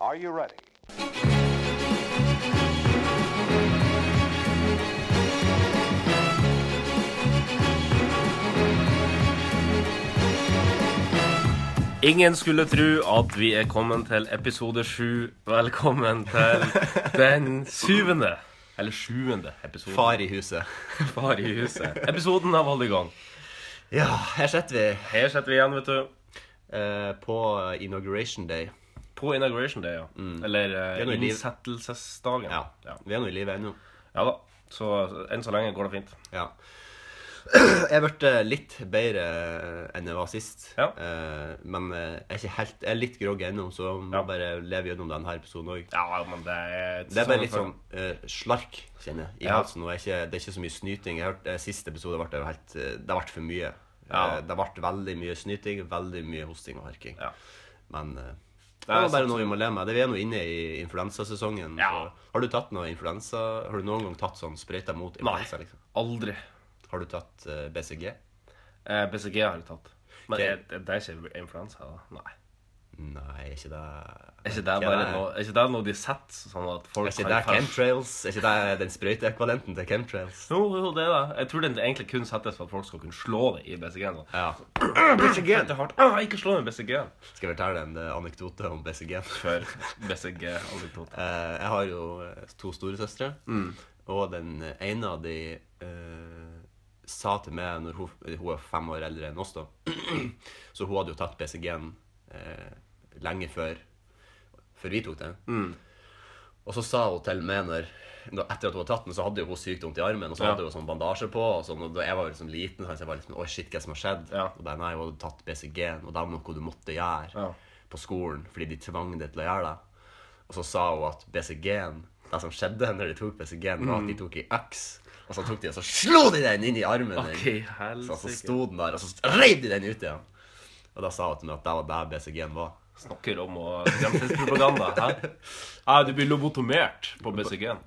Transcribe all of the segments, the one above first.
Are you ready? Ingen skulle tro at vi er kommet til episode sju. Velkommen til den syvende, eller sjuende episoden. Far i huset. Far i huset. Episoden av Hold i gang. Ja, her sitter vi Her sitter vi igjen, vet du. eh, på inauguration day. På inauguration day, ja. Eller er eh, noe i liv. innsettelsesdagen. Ja, ja. Vi er nå i live ennå. Ja da. Så enn så lenge går det fint. Ja. Jeg ble litt bedre enn jeg var sist. Ja. Eh, men eh, jeg er, ikke helt, jeg er litt groggy ennå, så må Ja. bare leve gjennom denne episoden òg. Ja, men det er Det er bare litt sånn uh, slark, kjenner jeg, i Ja. halsen. Og ikke, det er ikke så mye snyting. Jeg hørte, eh, Siste episode ble helt eh, Det ble for mye. Ja. Eh, det ble veldig mye snyting, veldig mye hosting og harking. Ja. Men eh, Det det er bare noe vi må le med. Det Vi er nå inne i influensasesongen. Ja. Har du tatt noe influensa? Har du noen gang tatt sånn sprøyte mot Nei. Liksom? Aldri. Har du tatt eh, BCG? Eh, BCG har jeg tatt. Men det er, er ikke influensa, da? Nei. Nei, er ikke det Er ikke det, bare noe, er ikke det noe de setter, sånn at folk Er ikke det chemtrails? Er ikke det den sprøyteekvalenten til chemtrails? Jo, jo, det er det. Jeg tror den egentlig kun settes for at folk skal kunne slå det i BCG-en. Sånn. Ja. BCG, det er hardt. Ah, ikke slå i BCG-en. Skal jeg fortelle en eh, anekdote om BCG? Før BCG-anekdote. Eh, jeg har jo eh, to storesøstre, og den ene av de uh, sa til meg når hun, hun er fem år eldre enn oss, da Så hun hadde jo tatt BCG-en eh, lenge før, før vi tok den. Og så sa hun til meg når etter at hun hadde tatt den, så hadde hun vondt i armen. Og så hadde hun sånn bandasje på. Og, sånn, og da jeg var liksom liten, så jeg var liksom Oi, shit, hva som har skjedd? Ja. Og bare, nei, hun hadde tatt BCG-en, og det var noe du måtte gjøre Ja. på skolen fordi de tvang deg til å gjøre det. Og så sa hun at BCG-en Det som skjedde når de tok BCG-en, var at de tok i øks. Og så tok de og så slo de den inn i armen. Ok, din. Så, så sto den der, og så reiv de den ut igjen. Og da sa hun til meg at det var der BCG-en var. Snakker om å skremselspropaganda. Ja, du blir lobotomert på BCG-en.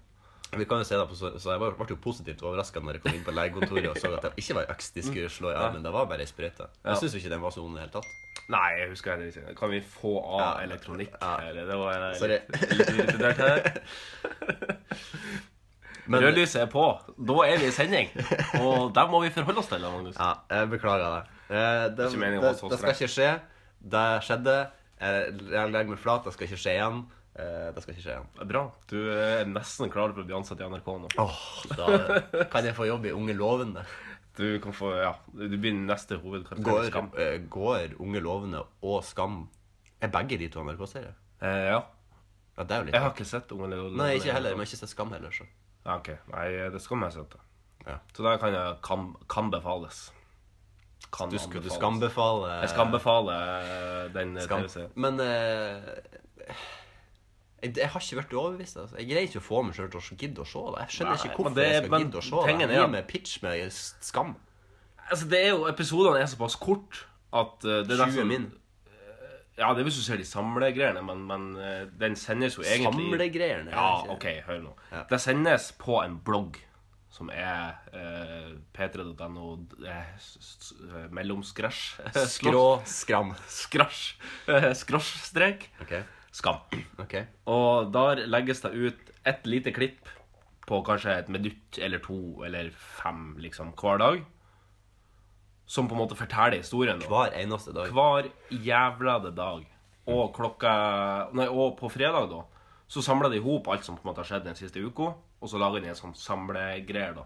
Vi kan jo se det på, så, jeg ble jo positivt overraska når jeg kom inn på legekontoret og så at det ikke var ei øks de skulle slå i armen. Det var bare ei sprøyte. Jeg syns ikke den var så vond i det hele tatt. Nei, jeg husker heller ikke. Kan vi få av Ja. elektronikk Ja. Eller, Det var jeg Sorry. litt, irritert her. Rødlyset er på. Da er vi i sending. Og det må vi forholde oss til, Magnus. Ja, jeg beklager det. Eh, det, det, det skal ikke skje. Det skjedde. Jeg jeg legger meg flat. Det skal ikke skje igjen. Eh, Det skal ikke skje igjen. Bra. Du er nesten klar for å bli ansatt i NRK nå. Åh, da kan jeg få jobb i Unge lovende. Du kan få, ja, du blir neste hovedkarakter i Går, Skam. eh, går Unge lovende og Skam Er begge de to NRK-serier? Eh, ja. Ja, det er jo litt Jeg har ikke sett Unge lovende. Nei, ikke heller. Men jeg har ikke sett Skam heller, så. Ja, ok. Nei, det skal jeg sette. Ja. Så da kan jeg kan, kan befales. Kan Du, skal, du anbefales. skambefale Jeg skal anbefale eh, den eh. TV-serien. Men uh, jeg, jeg har ikke vært overbevist. Altså. Jeg greier ikke å få meg sjøl til å gidde å se det. Jeg skjønner Nei, ikke hvorfor det- jeg skal men gidde å se det. tingen er Gi meg pitch med Skam. Altså, det er jo, Episodene er såpass kort at uh, det er 20 min. Ja, det er hvis du ser de samlegreiene, men, men den sendes jo egentlig Samlegreiene. Ja, OK, hør nå. Ja. Det sendes på en blogg som er eh, p3.no eh, mellomskrasj Skrå skram. Skrasj. Eh, Skrasjstrek. OK. Skam. Okay. Og der legges det ut et lite klipp på kanskje et minutt eller to eller fem liksom hver dag. Som på en måte forteller historien. da. Hver eneste dag. Hver jævla dag. Og klokka Nei, og på fredag, da, så samler de i hop alt som på en måte har skjedd den siste uka, og så lager de en sånn samlegreier, da.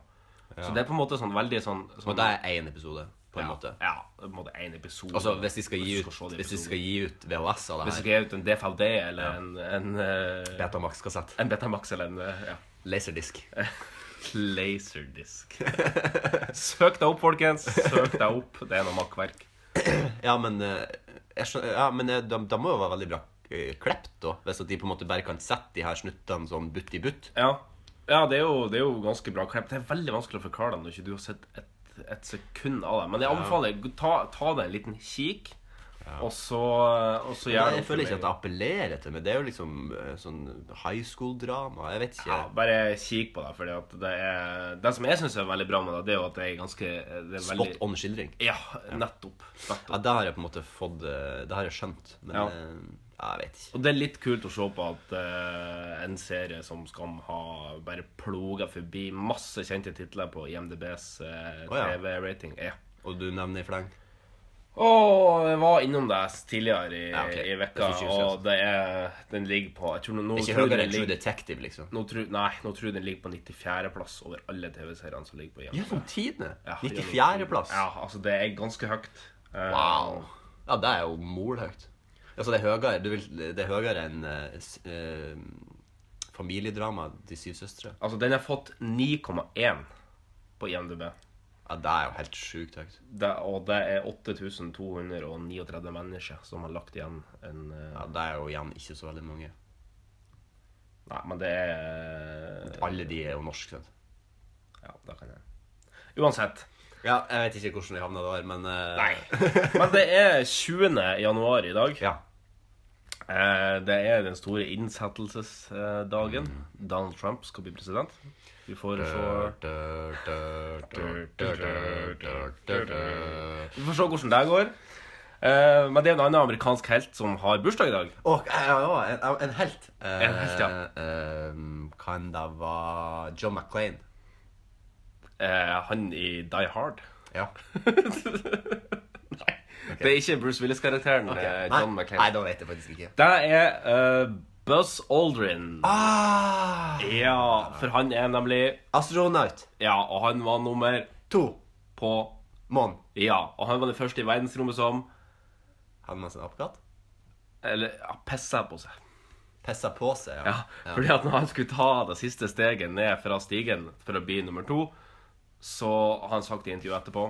Så det er på en måte sånn veldig sånn, sånn Og det er én episode, på en ja, måte. Ja, det på en måte én episode. Altså, hvis de skal gi ut, de hvis de skal gi ut VHS av Hvis de skal gi ut en DFLD eller en, en, uh, Betamax-kassett. en Betamax eller en uh, ja. Laserdisk. Laserdisk. Søk deg opp, folkens. Søk deg opp. Det er noe makkverk. Ja, men, uh, jeg skjønner, ja, men uh, da, da må jo være veldig bra eh, klept, da. Hvis at de på en måte bare kan sette de her snuttene sånn butt i butt. Ja, ja det, er jo, det er jo ganske bra klept. Det er veldig vanskelig å forklare dem når ikke du har sett et, et sekund av det. Men jeg anbefaler ta, ta deg en liten kikk, og så, og så gjør jeg føler ikke at det appellerer til meg. Det er jo liksom eh, sånn high school-drama. Jeg vet ikke. ja, Bare kikk på det. Fordi at det er Det som jeg syns er veldig bra med det, det er jo at det er ganske det er veldig, Spot on skildring. Ja, nettopp. nettopp. Ja, det har jeg på en måte fått eh, Det har jeg skjønt. Men Ja. Jeg vet ikke. Og det er litt kult å se på at uh, en serie som Skam har bare ploga forbi masse kjente titler på IMDbs uh, oh, ja. TV-rating. Ja. Og du nevner i fleng? Og jeg var innom det tidligere i, Ja, okay. i vekka, det og det er, den ligger på Jeg tror nå, nå Ikke tror høyere enn True Detective, liksom. nå tror, Nei, nå tror jeg den ligger på 94.-plass over alle TV-seriene som ligger på IMDb. Gjennom tidene? Ja, 94.-plass? Ja, altså det er ganske høyt. Eh, Wow. Ja, det er jo molhøyt. Altså, det er høyere, du vil, det er høyere enn eh, eh, familiedrama De syv søstre. Altså, den har fått 9,1 på IMDb. Ja, det er jo helt sjukt høyt. Det, og det er 8239 mennesker som har lagt igjen en eh, Ja, Det er jo igjen ikke så veldig mange. Nei, men det er Alle de er jo norske, sant? Ja, det kan jeg. Uansett. Ja, jeg vet ikke hvordan vi havna der, men uh... Nei. Men det er 20. januar i dag. Ja. Eh, Det er den store innsettelsesdagen. Donald Trump skal bli president. Vi får se Vi får se hvordan det går. Eh, Men det er en annen amerikansk helt som har bursdag i dag. Ja, ja, en, helt. Eh, En helt, ja. eh, kan det være John McClain? Eh, Han i Die Hard. Ja. Det er ikke Bruce Willis-karakteren. Okay. John Nei, nei, da vet jeg faktisk ikke. Det er uh, Buzz Aldrin. Ah! Ja, for han er nemlig Astronaut. Ja, og han var nummer To. på Månen. Ja, og han var den første i verdensrommet som Hadde man seg en apekatt? Eller ja, pissa på seg. Pissa på seg, Ja, Fordi at når han skulle ta det siste steget ned fra stigen for å bli nummer to, så har han sagt i intervjuet etterpå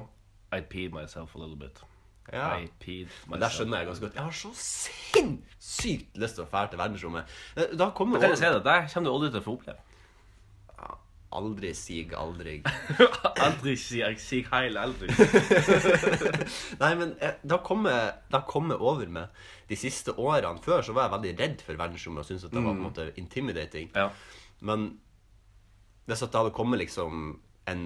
I pee myself a little bit. Ja. Men det skjønner jeg ganske godt. Jeg har så sinnssykt lyst til å dra til verdensrommet. Eh, Da kommer jeg si det? Det kommer du aldri til å få oppleve. Aldri sig aldri. aldri sig sig heil, aldri. Nei, men da har kommet, det har over med de siste årene. Før så var jeg veldig redd for verdensrommet og syntes at det var på en måte intimidating. Ja. Men hvis at det hadde kommet liksom en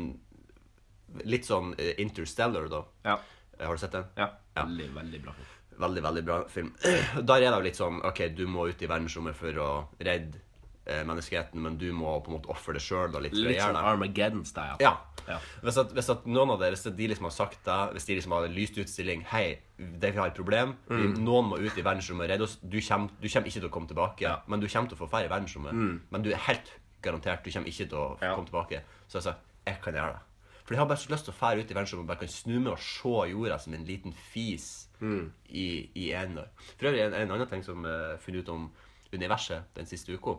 litt sånn eh, Interstellar, da. Ja. Eh, Har du sett den? ja. Veldig, veldig bra. film. Veldig, veldig bra film. Der er det jo litt sånn OK, du må ut i verdensrommet for å redde eh, menneskeheten, men du må på en måte ofre det sjøl litt Litt sånn. Armageddon-style. Ja. Ja. Hvis, at, hvis at noen av dere, hvis de liksom har sagt det, hvis de liksom har lyst ut stilling Hei, det vi har et problem. Mm. noen må ut i verdensrommet og redde oss. Du kommer, du kommer ikke til å komme tilbake, Ja. Mm. men du kommer til å få ferd i verdensrommet. Men du er helt garantert du kommer ikke til å Ja. komme tilbake. Så jeg sa jeg kan gjøre det. For jeg har bare så lyst til å fære ut i verdensrommet og bare kan snu meg og se jorda som en liten fis Mm. i, i en år. For øvrig, en, en annen ting som jeg har funnet ut om universet den siste uka,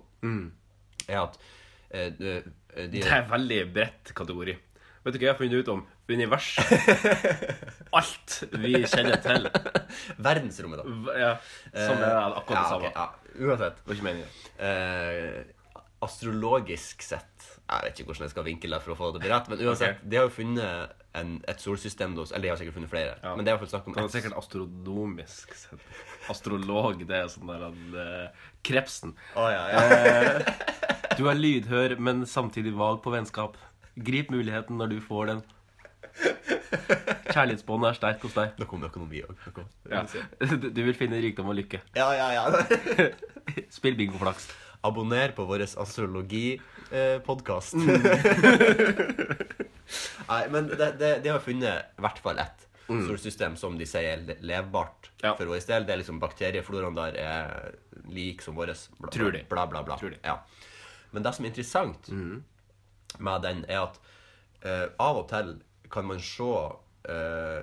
er at eh, de, de, Det er veldig bredt kategori. Vet du hva jeg har funnet ut om universet? Alt vi kjenner til. Verdensrommet, da. V- Ja, som er akkurat det Ja, samme. ja. Uansett. Det var ikke meningen. Eh, astrologisk sett Jeg vet ikke hvordan jeg skal vinkle det for å få det til rett, men uansett, okay. de har jo funnet en, et solsystem hos Eller de har sikkert funnet flere, Ja. men det er i hvert fall snakk om Det er sikkert astronomisk sett. Astrolog, det er sånn der han, uh, Krepsen. Oh, ja, ja. Du er lydhør, men samtidig vag på vennskap. Grip muligheten når du får den. Kjærlighetsbåndet er sterkt hos deg. Noe om økonomi òg. Ja. Du du vil finne rikdom og lykke. ja, ja, ja. Spill bingoflaks. Abonner på vår astrologipodkast. Nei, men det, det, de har funnet i hvert fall ett solsystem som de sier er levbart Ja. for vår del. Det er liksom bakteriefloraen der er lik som vår. Bla, Tror de. Bla, bla, bla. Tror de. Ja. Men det som er interessant med den, er at uh, av og til kan man se uh,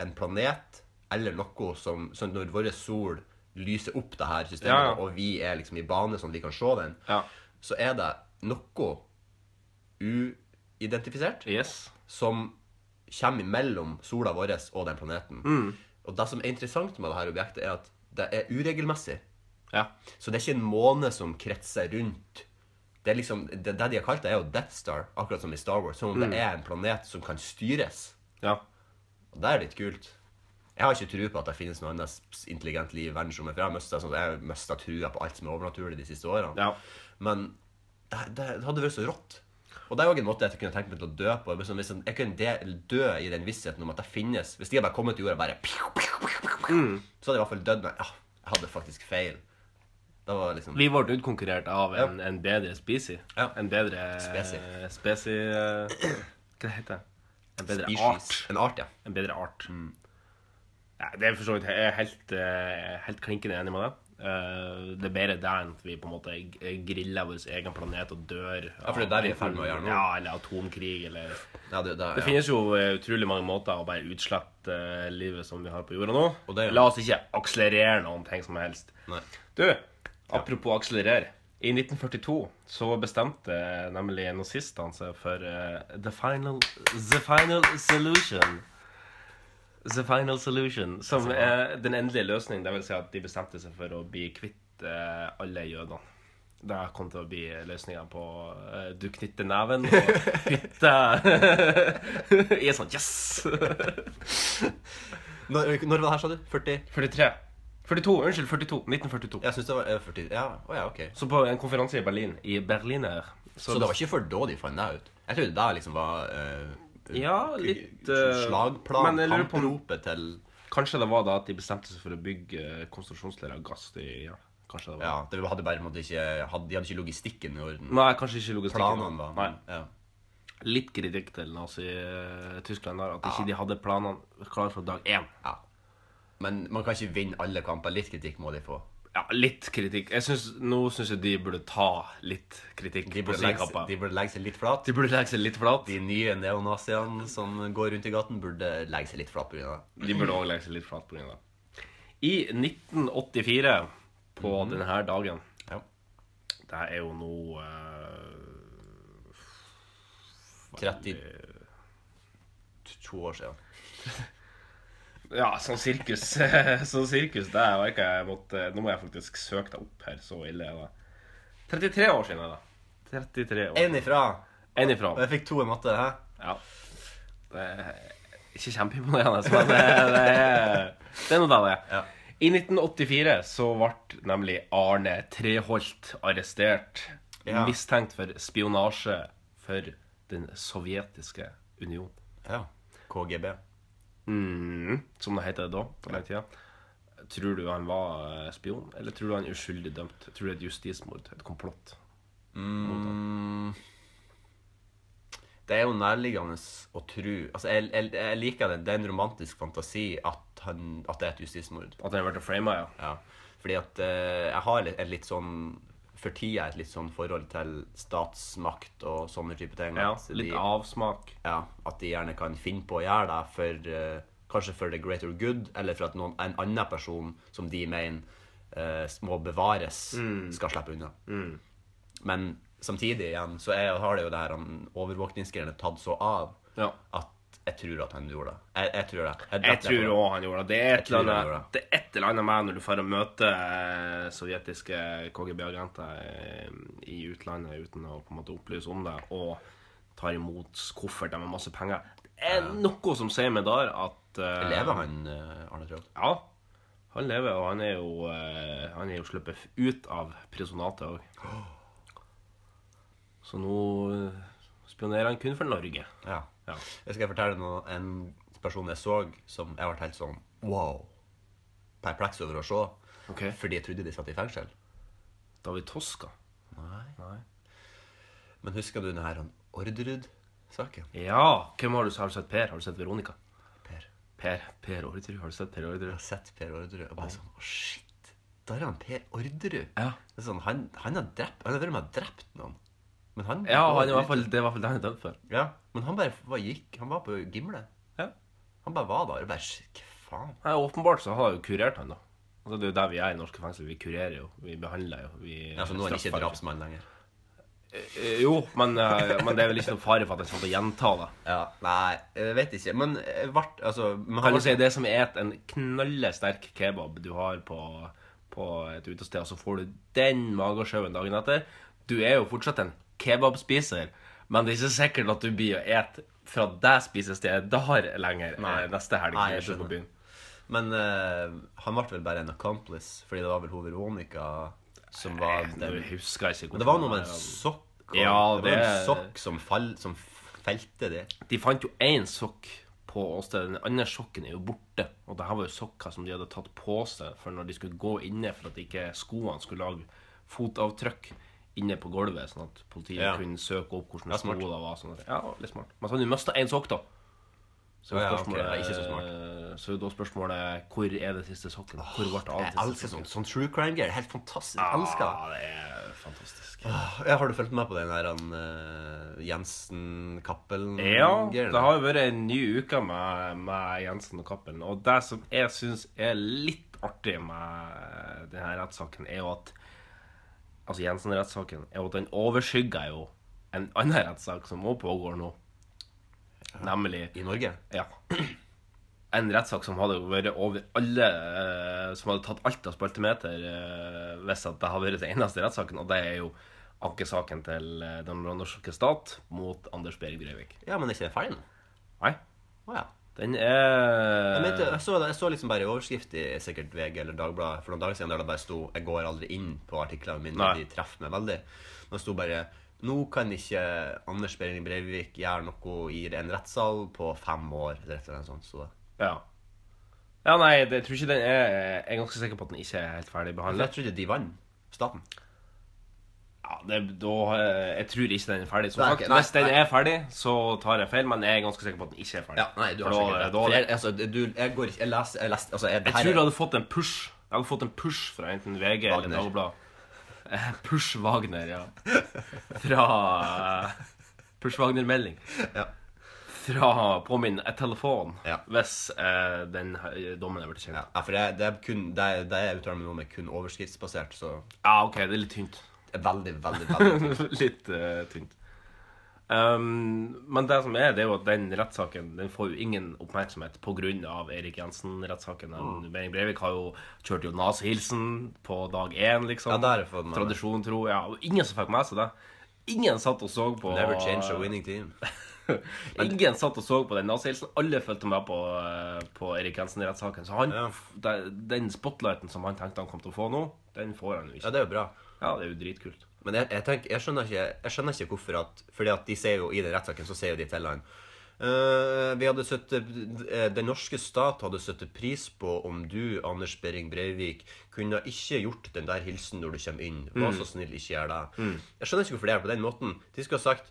en planet eller noe som, som Når vår sol lyser opp det her systemet, Ja, ja. og vi er liksom i bane sånn at vi kan se den, Ja. så er det noe uidentifisert Yes. som kommer mellom sola vår og den planeten. Mm. Og det som er interessant med dette objektet, er at det er uregelmessig. Ja. Så det er ikke en måne som kretser rundt. Det, er liksom, det, det de har kalt det, er jo Death Star, akkurat som i Star Wars. Som om Mm. det er en planet som kan styres. Ja. Og det er litt kult. Jeg har ikke tro på at det finnes noe annet intelligent liv i verdensrommet. For jeg har mista sånn, jeg har mistet trua på alt som er overnaturlig de siste årene. Ja. Men det, det, hadde vært så rått. Og det er òg en måte jeg kunne tenkt meg til å dø på. Hvis hvis jeg kunne dø i den vissheten om at det finnes Hvis de hadde bare kommet til jorda og bare piu, piu, piu, piu, Så hadde jeg i hvert fall dødd Men ja, hadde faktisk feil. Liksom Vi ble utkonkurrert av en, en bedre specie. Ja. En bedre Speci. specie eh, Hva heter det? En bedre species. art. En art, ja. En bedre art. Mm. Ja, det er for så vidt helt, eh, helt klinkende enig med det. Eh, det er bedre der enn at vi på en måte griller vår egen planet og dør. Ja, for det er der vi er i ferd med å gjøre nå. Ja, eller atomkrig, eller ja, det, det, Det finnes jo eh, utrolig mange måter å bare utslette livet som vi har på jorda nå. Det ja. La oss ikke akselerere noen ting som helst. Nei. Du, apropos akselerere. I 1942 så bestemte nemlig nazistene seg for uh, the, final, the final solution. The final solution. Som er den endelige løsningen. Det vil si at de bestemte seg for å bli kvitt eh, alle jødene. Det kom til å bli løsninga på eh, Du knytter neven og hytter i en sånn Yes! Når, når var det her, sa du? 40? 43. 42. Unnskyld, 42. 1942. Jeg synes det var eh, 40 Ja, å ja, ok. Så på en konferanse i Berlin, i Berliner Så det var ikke før da de fant deg ut? Jeg trodde det liksom var eh, Ja, litt uh, slagplan, kampropet til Kanskje det var da at de bestemte seg for å bygge eh, konsentrasjonsleirer av gass. De, ja, kanskje det var Ja, det hadde bare måtte ikke hadde, De hadde ikke logistikken i orden. Nei, kanskje ikke logistikken. Planene da. Nei. ja. Litt kritikk til Nazi-Tyskland der. At ikke de hadde planene klare fra dag én. ja. Men man kan ikke vinne alle kamper. Litt kritikk må de få. Ja, litt kritikk. Jeg synes, nå syns jeg de burde ta litt kritikk De burde, legge, de burde legge seg litt flat. De burde legge seg litt flat. De nye neonaziene som går rundt i gaten, burde legge seg litt flat pga. det. De burde òg legge seg litt flat pga. det. I 1984, på denne dagen Ja. Det er jo nå uh, 32 år siden. Ja, sånn sirkus Sånn sirkus, det var ikke jeg måtte Nå må jeg faktisk søke deg opp her. Så ille er det. 33 år siden, da. 33 år. Én ifra. En ifra. Og jeg fikk to i matte. Hæ? Ja. Det er ikke kjempeimponerende, men det, det, er, det er noe av det. Ja. I 1984 så ble nemlig Arne Treholt arrestert. Ja. Mistenkt for spionasje for Den sovjetiske union. ja. KGB. Mm, som det heter da. på den tida. Tror du han var eh, spion, eller tror du han er uskyldig dømt? Tror du det er et justismord? Et komplott? Mm. Det er jo nærliggende å tro Altså, jeg, jeg, jeg liker det. Det er en romantisk fantasi at, han, at det er et justismord. At han har vært frama, ja. Ja. Fordi at uh, jeg har litt, et litt sånn For tida et litt sånn forhold til statsmakt og sånne type ting. ja litt de, avsmak. ja, at de gjerne kan finne på å gjøre det for uh, Kanskje for the greater good, eller for at noen, en annen person som de mener uh, må bevares, skal slippe unna. Men samtidig igjen så er, har det jo det her overvåkningsgreiene tatt så av Ja. at jeg tror at han gjorde det. Jeg, jeg tror det. Jeg jeg tror òg han gjorde det. Det er et eller annet, det. det er et eller annet med når du får møte eh, sovjetiske KGB-agenter eh, i utlandet uten å på en måte opplyse om det, og tar imot kofferter med masse penger. Det er noe som sier meg der at uh, Lever han, Arne Troll? Ja. Han lever, og han er jo, uh, han er jo sluppet ut av prisonatet òg. Så nå spionerer han kun for Norge. Ja. Ja. Jeg skal fortelle noe, en person jeg så som jeg ble helt sånn wow. Perpleks over å se. Ok. Fordi jeg trodde de satt i fengsel. David Toska. Nei. Nei. Men husker du denne Orderud-saken? Ja. Hvem har du, har du sett Per? Har du sett Veronica? Per. Per, per Orderud. Har du sett Per Jeg har sett Per Orderud og bare sånn Å, shit. Der er han Per Orderud. Ja. Det er sånn, han, han har drept Han har vært med og drept noen. Men han Ja, han er i hvert fall, det er i hvert fall det han er dømt for. Ja, men han bare bare gikk Han var på Gimle. Ja. Han bare var der bare Hva faen? Nei, åpenbart så har jo kurert han, da. Altså, det er jo der vi er i norske fengsel. Vi kurerer jo. Vi behandler jo. Vi Ja, for nå er han ikke drapsmann lenger. Eh, Jo, men, eh, men det er vel ikke noe fare for at han kommer til å gjenta det. Ja, Nei, jeg vet ikke. Men eh, vart Altså men Kan du si det som er en knallesterk kebab du har på, på et utested, og så får du den magesjøen dagen etter. Du er jo fortsatt en kebabspiser, men det er ikke sikkert at du blir å ete fra det spisestedet der lenger Nei. eh, neste helg. Nei, jeg på skjønner. byen. Men eh, han ble vel bare en accomplice, fordi det var vel hun Veronica som var Eh, den Jeg husker ikke Men det var noe med en sokk og, Ja, det var en det- sokk som, fall, som felte det. De fant jo én sokk på på åstedet. Den andre sokken er jo borte. Og det her var jo sokker som de hadde tatt på seg for når de skulle gå inne for at ikke skoene skulle lage fotavtrykk inne på gulvet, sånn at politiet Ja. kunne søke opp hvordan Ja, sko det var. Sånn. Ja, litt smart. Men så hadde du mista én sokk, da. Så, Ja, ja, ok. spørsmålet, Ja, ikke så smart. eh, så da spørsmålet hvor er det siste sokken? Hvor ble det av Jeg elsker sånn, sånn true crime-gear. Helt fantastisk. Ah, elsker det. Er fantastisk. Ja, har du fulgt med på den der uh, Jensen-Cappelen? Ja, det har jo vært en ny uke med, med Jensen og Cappelen. Og det som jeg syns er litt artig med denne rettssaken, er jo at Altså Jensen-rettssaken er at den overskygger jo en annen rettssak som også pågår nå. Nemlig I Norge? Ja. En rettssak som hadde vært over alle eh, Som hadde tatt alt av spaltemeter eh, hvis at det hadde vært den eneste rettssaken, og det er jo ankesaken til eh, den norske stat mot Anders Berg Breivik. Ja, men er ikke det feil? Nei, Å ja. Den Jeg, er mente, jeg, så, jeg så liksom bare i overskrift i sikkert VG eller Dagbladet for noen dager siden der det bare sto 'Jeg går aldri inn på artiklene mine, Nei. de treffer meg veldig'. Men det sto bare 'Nå kan ikke Anders Behring Breivik gjøre noe i en rettssal på fem år', eller et eller annet sånt. Så. Ja. Ja, nei, det, jeg tror ikke den er Jeg er ganske sikker på at den ikke er helt ferdig behandlet. jeg trodde de vant. Staten. Ja, det, da, eh, jeg tror ikke den er ferdig. Som Nei, sagt, nei, hvis den nei. er ferdig, så tar jeg feil, men jeg er ganske sikker på at den ikke er ferdig. Ja, nei, du har sikkert rett. For jeg, altså, du, jeg går ikke Jeg leser jeg leste, altså, jeg, det Jeg tror du jeg hadde fått en push. Jeg hadde fått en push fra enten VG eller Wagner. Dagbladet. Eh, Push Wagner, ja. Fra eh, Push Wagner-melding. Ja. Fra på min telefon Ja. hvis eh, den dommen er blitt kjent. Ja, Ja. ja, for det, det er kun Det, det jeg uttaler meg om, er kun overskriftsbasert, så OK, det er litt tynt. Er veldig, veldig, tynt. litt uh, tynt. Um, men det som er, det er jo at den rettssaken Den får jo ingen oppmerksomhet pga. Erik Jensen-rettssaken. Mm. Behring Breivik har jo kjørt jo nazihilsen på dag én, liksom. Ja, det har fått med. Tradisjon, tro. Ja, og ingen som fikk med seg det. Ingen satt og så på Never change a winning team. Ingen satt og så på den nazihilsen. Alle fulgte med på, eh, på Erik Jensen-rettssaken. Så han, Ja. den spotlighten som han tenkte han kom til å få nå, den får han jo ikke. Ja, det er jo bra. Ja, det er jo dritkult. Men jeg, jeg, tenker, jeg, skjønner ikke, jeg skjønner ikke hvorfor at Fordi at de sier jo i den rettssaken så sier jo de til han Uh, vi hadde satt, eh, Den norske stat hadde satt pris på om du, Anders Behring Breivik, kunne ikke gjort den der hilsen når du kommer inn. Vær så snill, ikke gjør det. Jeg skjønner ikke hvorfor det er på den måten. De skulle ha sagt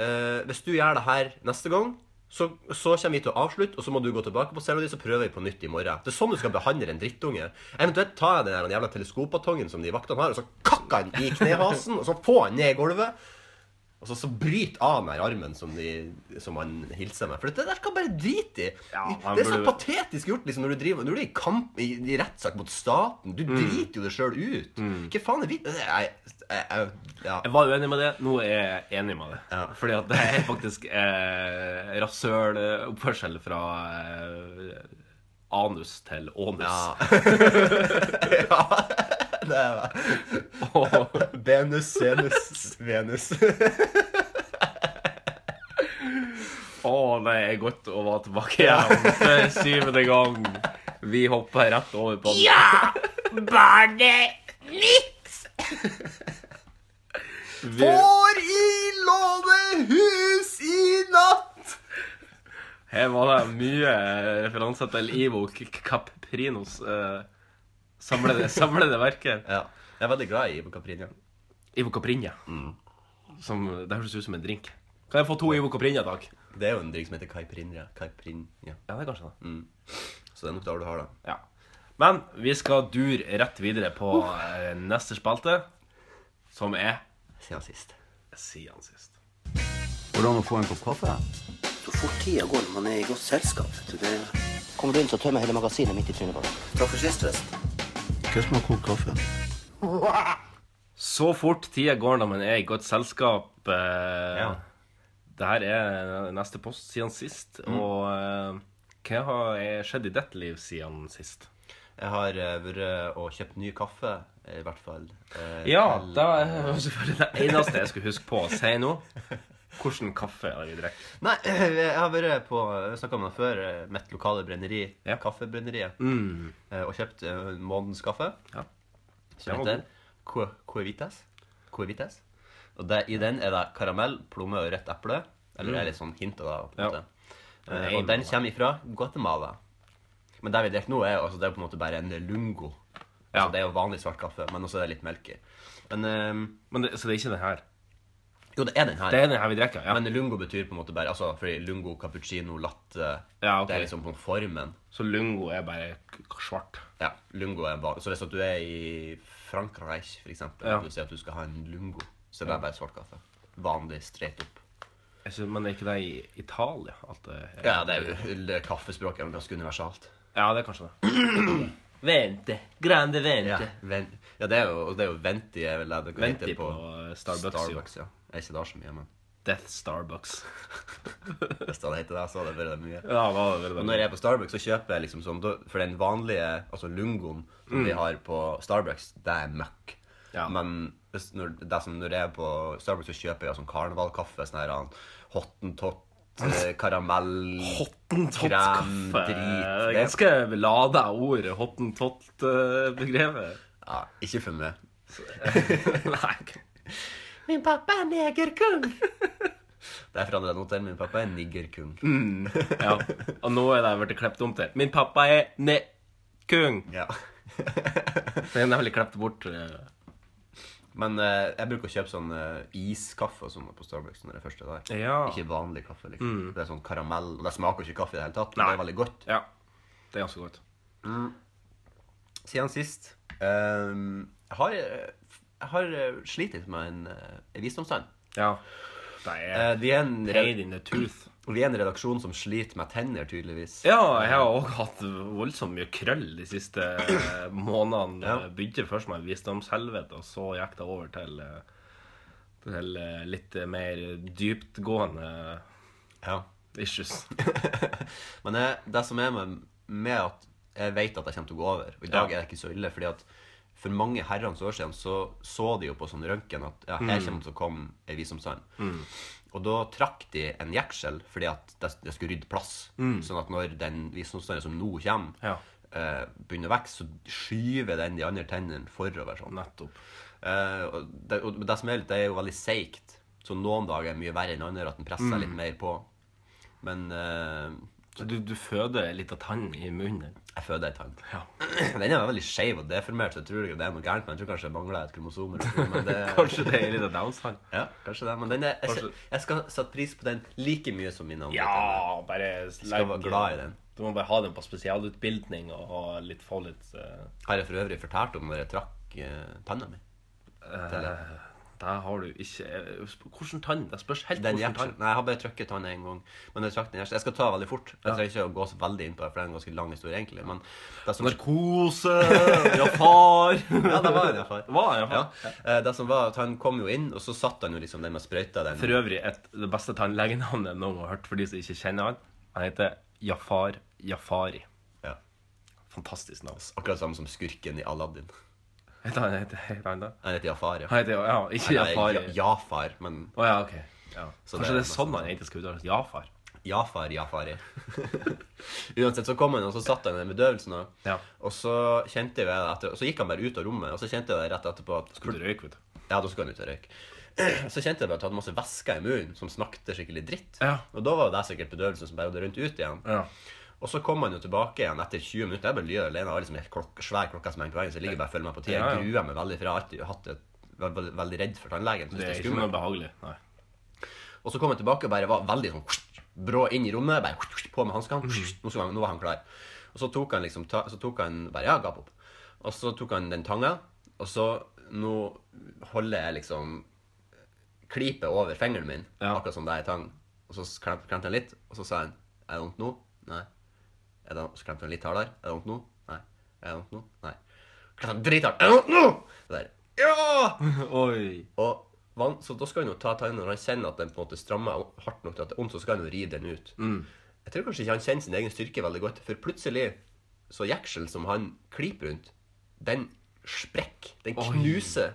uh, Hvis du gjør det her neste gang, så, så kommer vi til å avslutte, og så må du gå tilbake på cella di, så prøver vi på nytt i morgen. Det er sånn du skal behandle en drittunge. Eventuelt tar jeg den der jævla teleskopbatongen som de vaktene har, og så kakker han i knehasen, og så på han ned i gulvet. Og så, så bryt av den armen som, de, som han hilser med. For det der skal bare drite i. Ja, det er så patetisk gjort liksom, når du driver Når du er i kamp i, i rettssak mot staten. Du Mm. driter jo det sjøl ut. Hva faen er vi jeg, jeg, jeg, ja. Jeg var uenig med det. Nå er jeg enig med det. Ja. Fordi at det er faktisk eh, rasøloppførsel fra eh, anus til ånus. Ja. ja. Det er det. Og, Venus, Senus, Venus. å, det er godt å være tilbake igjen for syvende gang. Vi hopper rett over på den. Ja! Barnet Vi, Får i lånehus i natt! her var det mye referanser til Ivo Caprinos uh, samlede, samlede verker. Ja. Jeg er veldig glad i Ivo Caprinja. Ivo Caprinja. Som, det høres ut som en drink. Kan jeg få to Ivo Caprinja, takk? Det er jo en drink som heter Caipirinha. Caipirinha. Ja, det er kanskje det. Så det er nok der du har det. Ja. Men vi skal dure rett videre på uh. neste spalte, som er Siden sist. Siden sist. Hvordan å få en kopp kaffe? Så fort tida går når man er i godt selskap. vet du. Det... Kommer du inn, så tømmer hele magasinet midt i trynet på deg. Takk for sist, forresten. Hva som har kokt kaffe? Så fort tida går når man er i godt selskap. Eh, Ja. Det her er neste post siden sist. Og eh, hva har skjedd i ditt liv siden sist? Jeg har eh, vært og kjøpt ny kaffe, i hvert fall. eh, Ja, til- det var selvfølgelig det eneste jeg skulle huske på å si nå. Hvordan kaffe det vi drikker? Nei, jeg har vært på Jeg snakka om det før. eh, Mitt lokale brenneri, Ja. Kaffebrenneriet. Mm. Og kjøpt månedens kaffe. Ja. Som heter Cue- Cuevitas. Cuevitas. Og det, i den er det karamell, plomme og rødt eple. Eller det er litt sånn hint av det. på en Ja. måte. Eh, og den kommer ifra Guatemala. Men det vi drikker nå, er, jo- altså, det er på en måte bare en lungo. Ja. Altså, det er jo vanlig svart kaffe, men også er det litt melk i. Men um, Men det, så det er ikke den her? Jo, det er den her. Det er den her vi drikker, ja. Men lungo betyr på en måte bare altså, fordi lungo, cappuccino, latte Ja, okay. Det er liksom på formen. Så lungo er bare svart. Ja, lungo er vanlig. Så hvis at du er i Frankrike, for eksempel, Ja. og du sier at du skal ha en lungo, så det er det bare svart kaffe. Vanlig, straight opp. Synes, men er ikke det i Italia? At det er, Ja, det er jo kaffespråket er ganske universalt. Ja, det er kanskje det. Vente. Grande vente. Ja, ven, ja det, er jo, det er jo Venti er vel det det heter på Starbucks. Starbucks ja. Jeg er ikke der så mye, men Death Starbucks. hvis det hadde hett det, så hadde det vært mye. Ja, det det Og veldig når jeg er på Starbucks, så kjøper jeg liksom sånn For den vanlige, altså lungoen som Mm. vi har på Starbucks, det er møkk. Ja. Men hvis, når, det som, når jeg er på Starbucks, så kjøper jeg sånn karnevalkaffe. Sånn her han, hottentott, karamell Hottentott-kaffe. Drit. Ganske lada ord, hottentott-begrepet. Ja, ikke for meg. Nei. Min pappa er negerkung! Det er fra nå til min pappa er niggerkung. Ja. Og nå er det blitt klept om til Min pappa er ne-kung. Ja. Den er nemlig klept bort. Eh. Men eh, jeg bruker å kjøpe sånn eh, iskaffe og sånn på Starbucks når det er er der. Ja. Ikke vanlig kaffe. liksom. Det er sånn karamell. og Det smaker ikke kaffe i det hele tatt, men det er veldig godt. ja. Det er ganske godt. Siden sist ehm, Jeg har, jeg har eh, slitt litt med en, eh, en visdomstann. Ja. Det Eh, er vi, er en, pain in the tooth. Vi er en redaksjon som sliter med tenner, tydeligvis. Ja, jeg har òg hatt voldsomt mye krøll de siste eh, månedene. Ja. Begynte først med visdomshelvete, og så gikk det over til, eh, til eh, litt mer dyptgående Ja. issues. Men det, det som er med, med at jeg vet at jeg kommer til å gå over Og i dag Ja. er det ikke så ille, fordi at for mange herrens år siden så så de jo på sånn røntgen at ja, her kommer det til å komme ei visdomstann. Og da trakk de en jeksel fordi at det, det skulle rydde plass. Sånn at når den visdomstannen som nå kommer, Ja. eh, begynner å vokse, så skyver den de andre tennene forover. sånn. Nettopp. Eh, og det, og det som er litt, det er jo veldig seigt. Så noen dager er mye verre enn andre, at den presser litt mer på. Men eh, Så du, du føder litt av tann i munnen? Jeg føder ei tann. Ja. Den er veldig skeiv og deformert, så jeg tror ikke det er noe gærent. Men jeg tror kanskje jeg mangler et kromosom. Men det, Kanskje det er litt av Downs-tann? Ja, kanskje det. Men den er, jeg, jeg skal sette pris på den like mye som mine andre. Ja, bare skal være glad i den. Du må bare ha den på spesialutbildning og ha litt, få litt uh... Har jeg for øvrig fortalt om når jeg trakk uh, tanna mi? eh, Der har du ikke Hvordan tann? Det spørs helt Den hvordan tann. Nei, jeg har bare trykket tann én gang. Men jeg trakk den. Jeg skal ta veldig fort. Jeg trenger ikke å gå så veldig inn på det, for det er en ganske lang historie, egentlig. Men det som Narkose Ja, far! Ja, det var en, far. Var Ja. Eh, Det som var at Han kom jo inn, og så satt han jo liksom den med sprøyta. Den. For øvrig et, det beste tannlegenavnet noen har hørt for de som ikke kjenner han. Han heter Jafar Jafari. Ja. Fantastisk navn. Akkurat samme som skurken i Aladdin. Heter han, heter, heter han det? Han heter Jafar, ja. Han heter, ja, ikke Nei, Jafar. Ja- Jafar, men Å ja, ok. Ja. Så Kanskje det er det er sånn han egentlig skal uttales. Jafar. Jafar, Jafari. Uansett, så kom han, og så satt han i den bedøvelsen. Og, Ja. og så kjente jeg etter, Og så gikk han bare ut av rommet, og så kjente jeg det rett etterpå at Skulle du røyke, vet du. Ja, da skulle han ut og røyke. Så kjente jeg bare at jeg hadde masse væsker i munnen som snakket skikkelig dritt. Ja. Og da var det sikkert bedøvelsen som bare hadde rønt ut igjen. Ja. Og så kom han jo tilbake igjen etter 20 minutter. Jeg bare lyder alene. Jeg har liksom en klok svær klokke som henger på veggen, så jeg ligger bare og følger med på tida. Jeg gruer meg veldig, for jeg har alltid hatt et, veldig, veldig redd for tannlegen. Det det er ikke noe behagelig. Nei. Og så kom han tilbake og bare var veldig sånn brå inn i rommet. Bare på med hanskene. Nå, nå var han klar. Og så tok han liksom ta, Så tok han bare Ja, gap opp. Og så tok han den tanga, og så Nå holder jeg liksom klipet over fingeren min, Ja. akkurat som det er i tang. Og så klemte han litt, og så sa han Er det vondt nå? Nei. Er det, så klemte han litt hardere. Er det vondt nå? Nei. Er det vondt nå? Nei. Klemte han drithardt. Er det vondt nå? Det der. Ja! Oi. Og van- så da skal han jo ta tannen når han kjenner at den på en måte strammer hardt nok til at det er vondt, så skal han jo ri den ut. Jeg tror kanskje ikke han kjenner sin egen styrke veldig godt, for plutselig så jeksel som han klyper rundt, den sprekker. Den knuser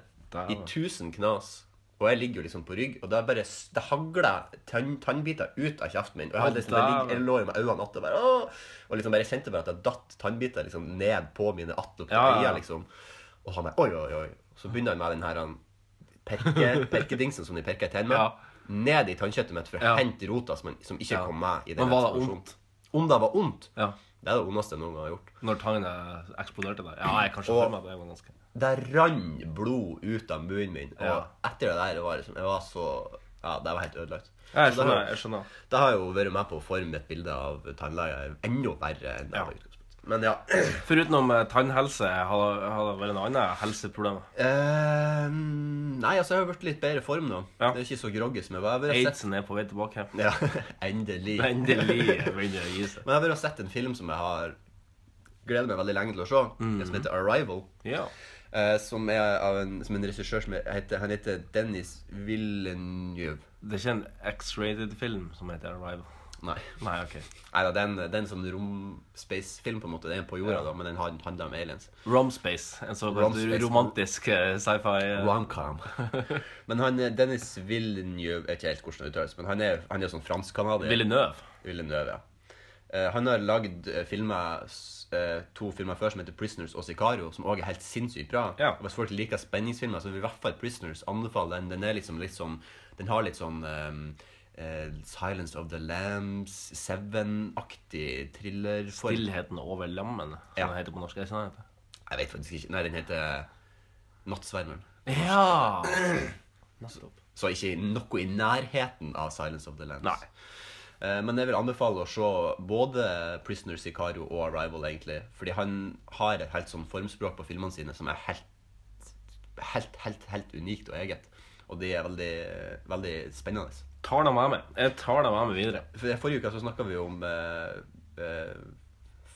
i tusen knas. Og jeg ligger jo liksom på rygg, og det er bare Det hagler tann, tannbiter ut av kjeften min. Og jeg, hadde liksom, jeg, ligger, jeg lå med øynene att og bare Åh! Og liksom bare jeg kjente bare at det datt tannbiter liksom ned på mine att og på ja. øyne, liksom. Og han er Oi, oi, oi. Så begynner han med den her han, perke, perkedingsen som de perker i tennene. Ja. ned i tannkjøttet mitt for å Ja. hente rota som, som ikke Ja. kom med i den Men var det eksplosjonen. Om det var vondt? Ja. Det er det ondeste jeg noen gang har gjort. Når tangene eksploderte der. Ja, jeg kan se Og- meg det. var ganske... Det rant blod ut av munnen min. Og Ja. etter det der det var liksom, jeg var så Ja, det var helt ødelagt. Ja, jeg skjønner. har- jeg skjønner. Det har jo vært med på å forme et bilde av tannleger enda verre enn det Ja. Men ja. Foruten eh, tannhelse, har det har det vært noen andre helseproblemer? Nei, altså, jeg har vært litt bedre form nå. Ja. Det er ikke så groggy som jeg var. Aidsen er på vei tilbake. Ja, endelig. Endelig begynner å gi seg. Men jeg har bare sett en film som jeg har gleder meg veldig lenge til å se, Mm. som heter Arrival. Ja. Eh, som er av en, som en regissør som heter, han heter Dennis Villeneuve. Det er ikke en X-rated film som heter Arrival. Nei. Nei, ok. Nei da, den er en, det er en sånn rom-space-film, på en måte. Det er på jorda, da, men den handler om aliens. Romspace. En sånn rom romantisk eh, sci-fi. eh, Romcom. men han, Dennis Villeneuve Jeg vet ikke helt hvordan det uttales, men han er, han er sånn fransk-canadier. Villeneuve. Villeneuve, ja. Han har lagd filmer, eh, to filmer før som heter 'Prisoners' og 'Sicario', som òg er helt sinnssykt bra. Ja. Og Hvis folk liker spenningsfilmer, så vil i hvert fall 'Prisoners' anbefale den. Den er liksom litt sånn Den har litt sånn um, uh, 'Silence of the Lambs', Seven-aktig thrillerform. Stillheten over lammene, som Ja. den heter på norsk. Er det sånn? Jeg vet faktisk ikke. Nei, den heter 'Nattsvermeren'. Ja! Nettopp. Så ikke noe i nærheten av 'Silence of the Lambs'. Nei. Eh, Men jeg vil anbefale å se både 'Prisoner', 'Sicario' og 'Arrival', egentlig. Fordi han har et helt sånn formspråk på filmene sine som er helt, helt, helt, helt unikt og eget. Og de er veldig, veldig spennende. Tar dem med meg. Jeg tar dem med meg videre. For Forrige uke så snakka vi om eh, eh,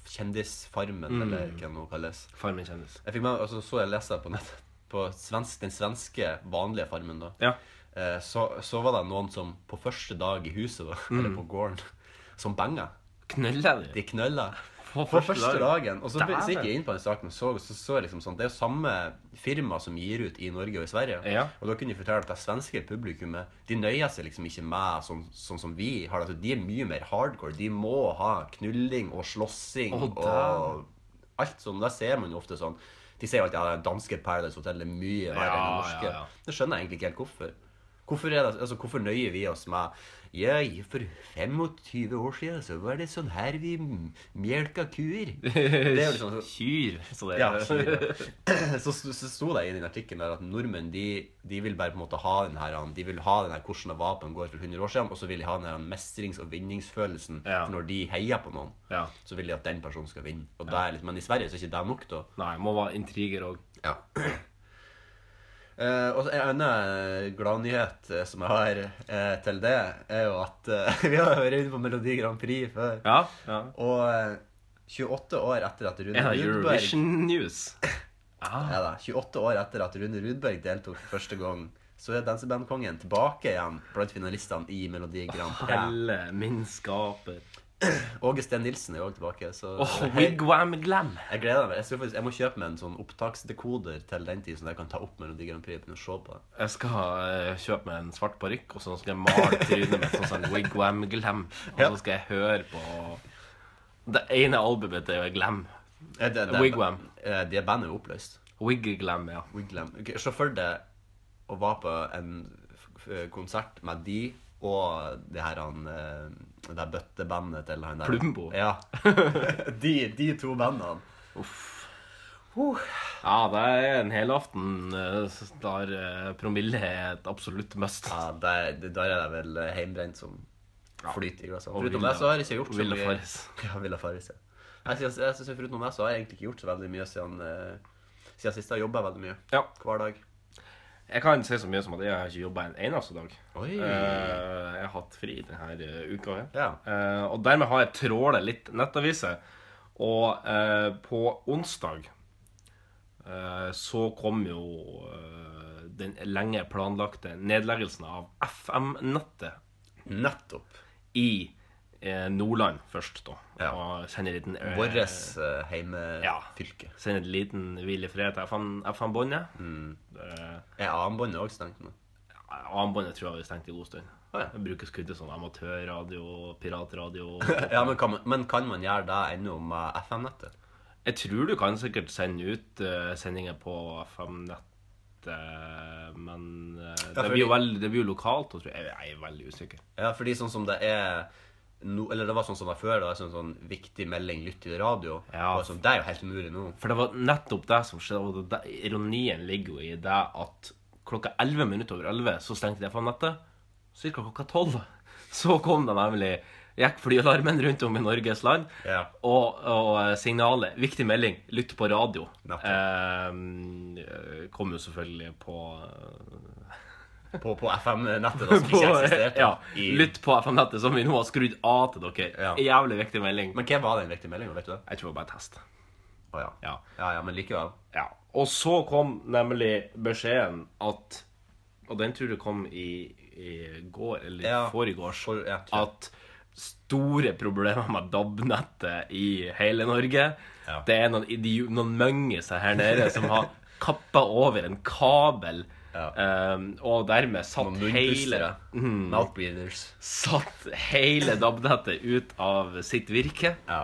Kjendisfarmen, Mm. eller hva det nå kalles. Farmen kjendis. Jeg fikk med, altså, så jeg lese på nettet på svensk, den svenske vanlige farmen. da Ja. Eh, så, så var det noen som på første dag i huset, da, eller Mm. på gården, som banga. Knølla de? De knølla. På På første første dagen. Og så, gikk jeg inn på den saken og så, så, så jeg liksom sånn Det er jo samme firma som gir ut i Norge og i Sverige. Ja. Og da kunne de fortelle at det svenske publikummet De nøyer seg liksom ikke med sånn, sånn som vi har det. Altså, de er mye mer hardcore. De må ha knulling og slåssing oh, og alt sånn. Da ser man jo ofte sånn De sier jo alltid at det danske Paradise Hotel er mye verre enn det norske. ja, ja. Det skjønner jeg egentlig ikke helt hvorfor. Hvorfor, er det, altså, hvorfor nøyer vi oss med Ja, for 25 år siden så var det sånn her vi mjelka kuer. Det er liksom Kyr. Så det ja, så, så, så sto det i den artikkelen der at nordmenn de, de vil bare på en måte ha den her De vil ha den her hvordan det var på en gård for 100 år siden, og så vil de ha den her mestrings- og vinningsfølelsen. Ja. For når de heier på noen, Ja. så vil de at den personen skal vinne. Og det er litt, men i Sverige så er ikke det nok, da. Nei, må være intriger òg. Ja. Eh, og En annen gladnyhet eh, som jeg har uh, til det, er jo at uh, vi har vært inne på Melodi Grand Prix før. Ja. ja. Og eh, 28 år etter at Rune Rudberg Eurovision News. Ah. ja, da, 28 år etter at Rune Rudberg deltok for første gang, så er dansebandkongen tilbake igjen blant finalistene i Melodi Grand Prix. Helle min skaper. Åge Steen Nilsen er jo også tilbake. Så oh, wigwam glam. jeg gleder meg. Jeg, faktisk, jeg må kjøpe meg en sånn opptaksdekoder til den tid, så jeg kan ta opp Melodi Grand Prix og se på det. Jeg skal uh, kjøpe meg en svart parykk, og så skal jeg male trynet mitt sånn sånn wigwam glam. Og så skal jeg høre på Det ene albumet til Glam. Eh, det- det- Wigwam. eh, De bandet er jo oppløst. Wig-glam, ja. Wiglam. Ok, Se for deg å være på en konsert med de og det her han eh, Det her bøttebandet til han der Plumbo. Ja. de, de to bandene. Ja, det er en helaften eh, der eh, promille er et absolutt must. Ja, der, der er det vel heimbrent som flyter i glassene. Foruten det så har jeg ikke gjort så mye Faris. Ja, Villa Faris, ja. Jeg synes, jeg synes, foruten det så har jeg egentlig ikke gjort så veldig mye siden, eh, siden sist. Jeg har jobba veldig mye. Ja. Hver dag. Jeg kan si så mye som at jeg har ikke jobba en eneste dag. Oi. Eh, jeg har hatt fri denne eh, uka. Ja. Eh, og dermed har jeg tråla litt nettaviser. Og på onsdag så kom jo den lenge planlagte nedleggelsen av FM-nettet Nettopp. i Nordland først, da. Ja. Og sende liten eh, Vårt uh, heimefylke. Sender en liten hvil i fred til FM-båndet. Mm. Eh, Er AM-båndet òg stengt nå? AM-båndet tror jeg vi stengte i god stund. Ah, ja. Brukes kun til sånn amatørradio, piratradio Ja, men kan, man, men kan man gjøre det ennå med FM-nettet? Jeg tror du kan sikkert sende ut uh, sendinger på FM-nettet, men uh, det, blir jo veldig, det blir jo lokalt. Og tror jeg, jeg er veldig usikker. Ja, fordi sånn som det er no, Eller det var sånn som var før. Det var sånn, sånn viktig melding, lytt til radio. Ja. Sånn, det er jo helt umulig nå. For det var nettopp det som skjedde. Det, ironien ligger jo i det at klokka 11 minutter over 11 så stengte de FM-nettet. Cirka klokka 12 så kom det nemlig Gikk flyalarmen rundt om i Norges land. Ja. Og, og signalet, viktig melding, lytt på radio, eh, kom jo selvfølgelig på På, på FM-nettet, da, som ikke eksisterte. ja, i- Lytt på FM-nettet, som vi nå har skrudd av til dere. Ja. Jævlig viktig melding. Men hva var den viktige meldinga, vet du det? Jeg tror det var bare test. Å ja. Ja. ja. Ja, men likevel. Ja. Og så kom nemlig beskjeden at Og den tror jeg kom i, i går, eller Ja. foregårs. For- at store problemer med DAB-nettet i hele Norge. Det er noen, noen møngiser her nede som har kappa over en kabel. Ja. ehm, og dermed satt hele. Mouthbreathers. satt hele DAB-nettet ut av sitt virke. Ja.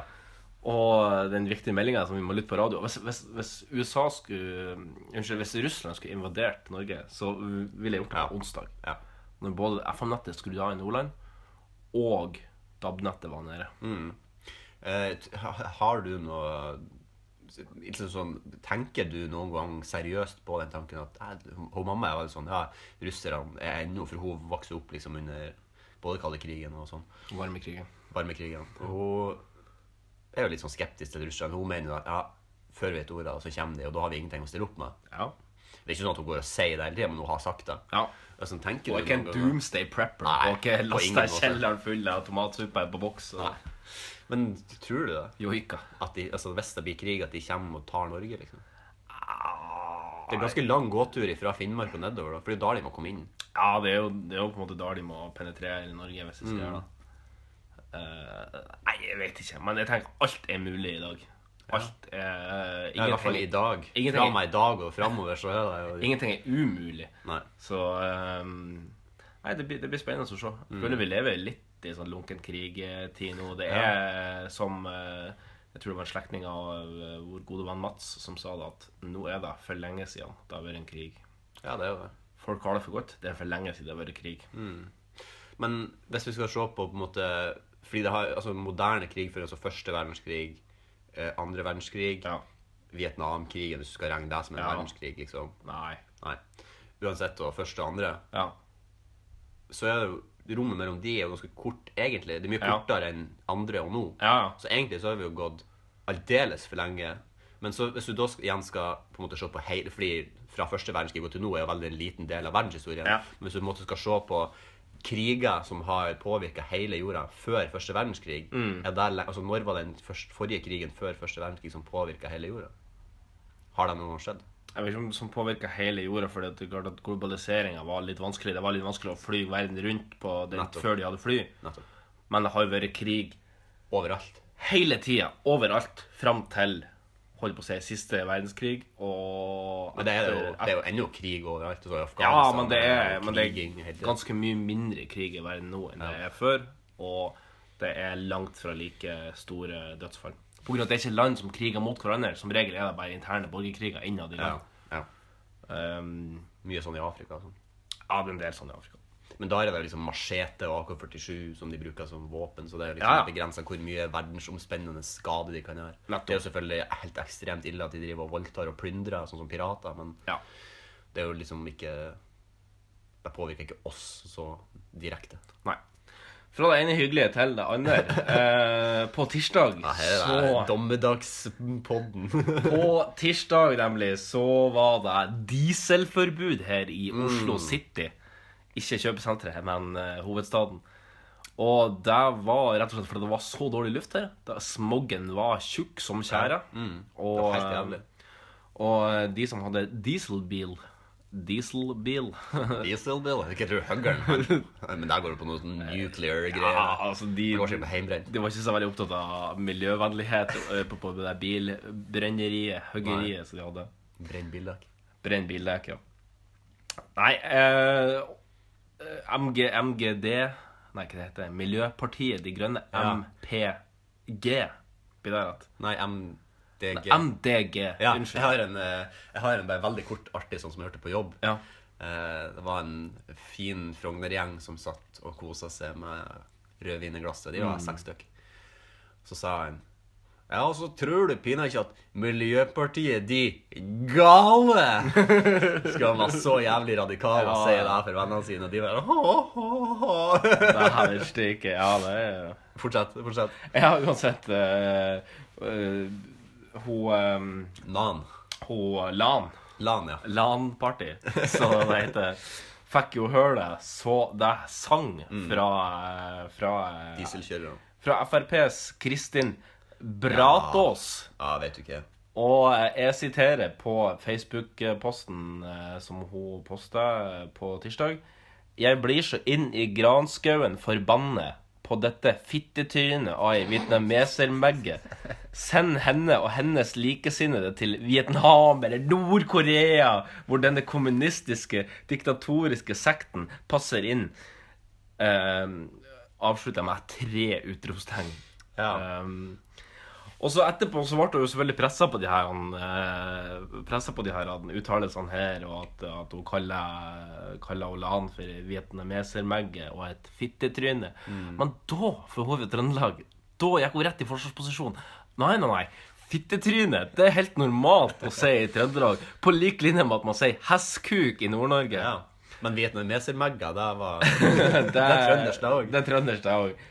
Og den viktige meldinga som vi må lytte på radio Hvis, hvis, hvis USA skulle Unnskyld, hvis Russland skulle invadert Norge, så ville jeg gjort det på Ja. onsdag. ja. Når både FM-nettet skrudde av i Nordland, og DAB-nettet var nede. Eh, har du noe liksom sånn, Tenker du noen gang seriøst på den tanken at eh, hun mamma er veldig sånn Ja, russerne er ennå For hun vokste opp liksom under både kalde krigen og sånn. Varmekrigen. Varmekrigen. Og hun er jo litt sånn skeptisk til Russland. Hun mener jo at ja, før vi vet ordet, så kommer de, og da har vi ingenting å stille opp med. Ja. Det er ikke sånn at hun går og sier det hele tida, men hun har sagt det. ja. Altså, Og du ikke en doomsday prepper. Nei, og ikke lasta kjelleren full av tomatsuppe på boks. Og Nei. Men tror du det? joika. At de, altså, hvis det blir krig, at de kommer og tar Norge, liksom? Ah, Det er ganske lang gåtur fra Finnmark og nedover, da, for det er jo da de må komme inn. Ja, det er, jo, det er jo på en måte da de må penetrere Norge, hvis de skal Mm. gjøre det. Uh, nei, jeg vet ikke. Men jeg tenker alt er mulig i dag. Alt er Ja, I hvert fall i dag. Fra meg i dag og framover, så er det jo ingenting er umulig. Nei. Så um, Nei, det blir, det blir spennende å se. Mm. Jeg føler vi lever litt i sånn lunken krig-tid nå. Det er som eh, Jeg tror det var en slektning av eh, vår gode venn Mats som sa det, at nå er det for lenge siden det har vært en krig. Ja, det er jo det. Folk har det for godt. Det er for lenge siden det har vært krig. Mm. Men hvis vi skal se på på en måte Fordi det har altså moderne krigføring, altså første verdenskrig, eh, andre verdenskrig, Ja. Vietnamkrigen, hvis du skal regne det som en Ja. verdenskrig, liksom. Nei. Nei. Uansett, og første og andre, Ja. så er det jo rommet mellom de er jo ganske kort, egentlig. Det er mye Ja. kortere enn andre og nå. Ja. Så egentlig så har vi jo gått aldeles for lenge. Men så hvis du da skal, igjen skal på en måte se på hele Fordi fra første verdenskrig og til nå er jo veldig en liten del av verdenshistorien. Ja. Men hvis du på en måte skal se på kriger som har påvirka hele jorda før første verdenskrig Mm. er det, le- altså Når var den forrige krigen før første verdenskrig som påvirka hele jorda? Har det noen gang skjedd? Jeg vet ikke om som påvirka hele jorda, for det klart at globaliseringa var litt vanskelig. Det var litt vanskelig å fly verden rundt på den, Nettopp. før de hadde fly. Nettopp. Men det har jo vært krig Overalt. hele tida, overalt, fram til holdt på å si, siste verdenskrig. Og Men det er jo, det er jo ennå krig overalt. Altså, i Ja, men det er, men det er ganske mye mindre krig i verden nå enn det er før. Og det er langt fra like store dødsfall. På grunn av at det er ikke land som kriger mot hverandre. Som regel er det bare interne borgerkriger innad i Ja, land. ja. Um, Mye sånn i Afrika. Sånn. ja, det er en del sånn i Afrika. Men da er det liksom machete og AK-47 som de bruker som våpen, så det er liksom Ja, ja. begrensa hvor mye verdensomspennende skade de kan gjøre. Nettopp. Det er jo selvfølgelig helt ekstremt ille at de driver og voldtar og plyndrer, sånn som pirater, men Ja. det er jo liksom ikke Det påvirker ikke oss så direkte. Nei. Fra det ene hyggelige til det andre. Eh, på tirsdag Ja, her er så dommedagspodden. På tirsdag nemlig så var det dieselforbud her i Mm. Oslo City. Ikke kjøpesenteret, men uh, hovedstaden. Og det var rett og slett fordi det var så dårlig luft her. Da Smoggen var tjukk som tjære. Mm. Det var helt jævlig. og de som hadde dieselbil Dieselbil Dieselbil? Ikke tror huggeren. Men der går det på noe sånn nuclear greier. Ja, altså de Det. De var ikke så veldig opptatt av miljøvennlighet eh, på, på det der bilbrenneriet, huggeriet som de hadde. Brenn bildekk. Brenn bildekk, ja. Nei eh, MG, MGD Nei, hva det heter Miljøpartiet De Grønne. Ja. MPG. Blir det rett? Nei, MDG. MDG. Ja, jeg Unnskyld. har en, eh, jeg har en bare veldig kort, artig sånn som jeg hørte på jobb. Ja. Eh, det var en fin Frogner-gjeng som satt og kosa seg med rødvin i glasset. De var Mm. seks stykk. Så sa han Ja, og så tror du pinadø ikke at Miljøpartiet de gale Skal være så jævlig radikal og si det her for vennene sine, og de bare «Hå, hå, hå». Det her er stike. Ja, det er Fortsett. fortsett. Jeg har uh, uh, Hun Nan. Hun Lan. Lan, ja. LAN-party, som det heter. Fikk jo høre det så det sang fra, eh, fra, eh, Dieselkjørerne. fra FrPs Kristin Bratås. Ja, vet du ikke. Og jeg siterer på Facebook-posten eh, som hun posta på tirsdag. Jeg blir så inn i granskauen forbannet på dette fittetrynet av ei vietnamesermegge. Send henne og hennes likesinnede til Vietnam eller Nord-Korea, hvor denne kommunistiske, diktatoriske sekten passer inn. Eh, avslutter jeg med tre utropstegn. Ja. Um, og så etterpå så ble hun jo selvfølgelig pressa på de her eh, på de her uttalelsene her, og at, at hun kaller, kaller Olan for vietnamesermegge og et fittetryne. Men da, for hun er Trøndelag, da gikk hun rett i forsvarsposisjon. Nei, nei, nei. Fittetryne, det er helt normalt å si i Trøndelag. På lik linje med at man sier hestkuk i Nord-Norge. ja. Men vietnamesermegga, det var. Det er trøndersk, det òg.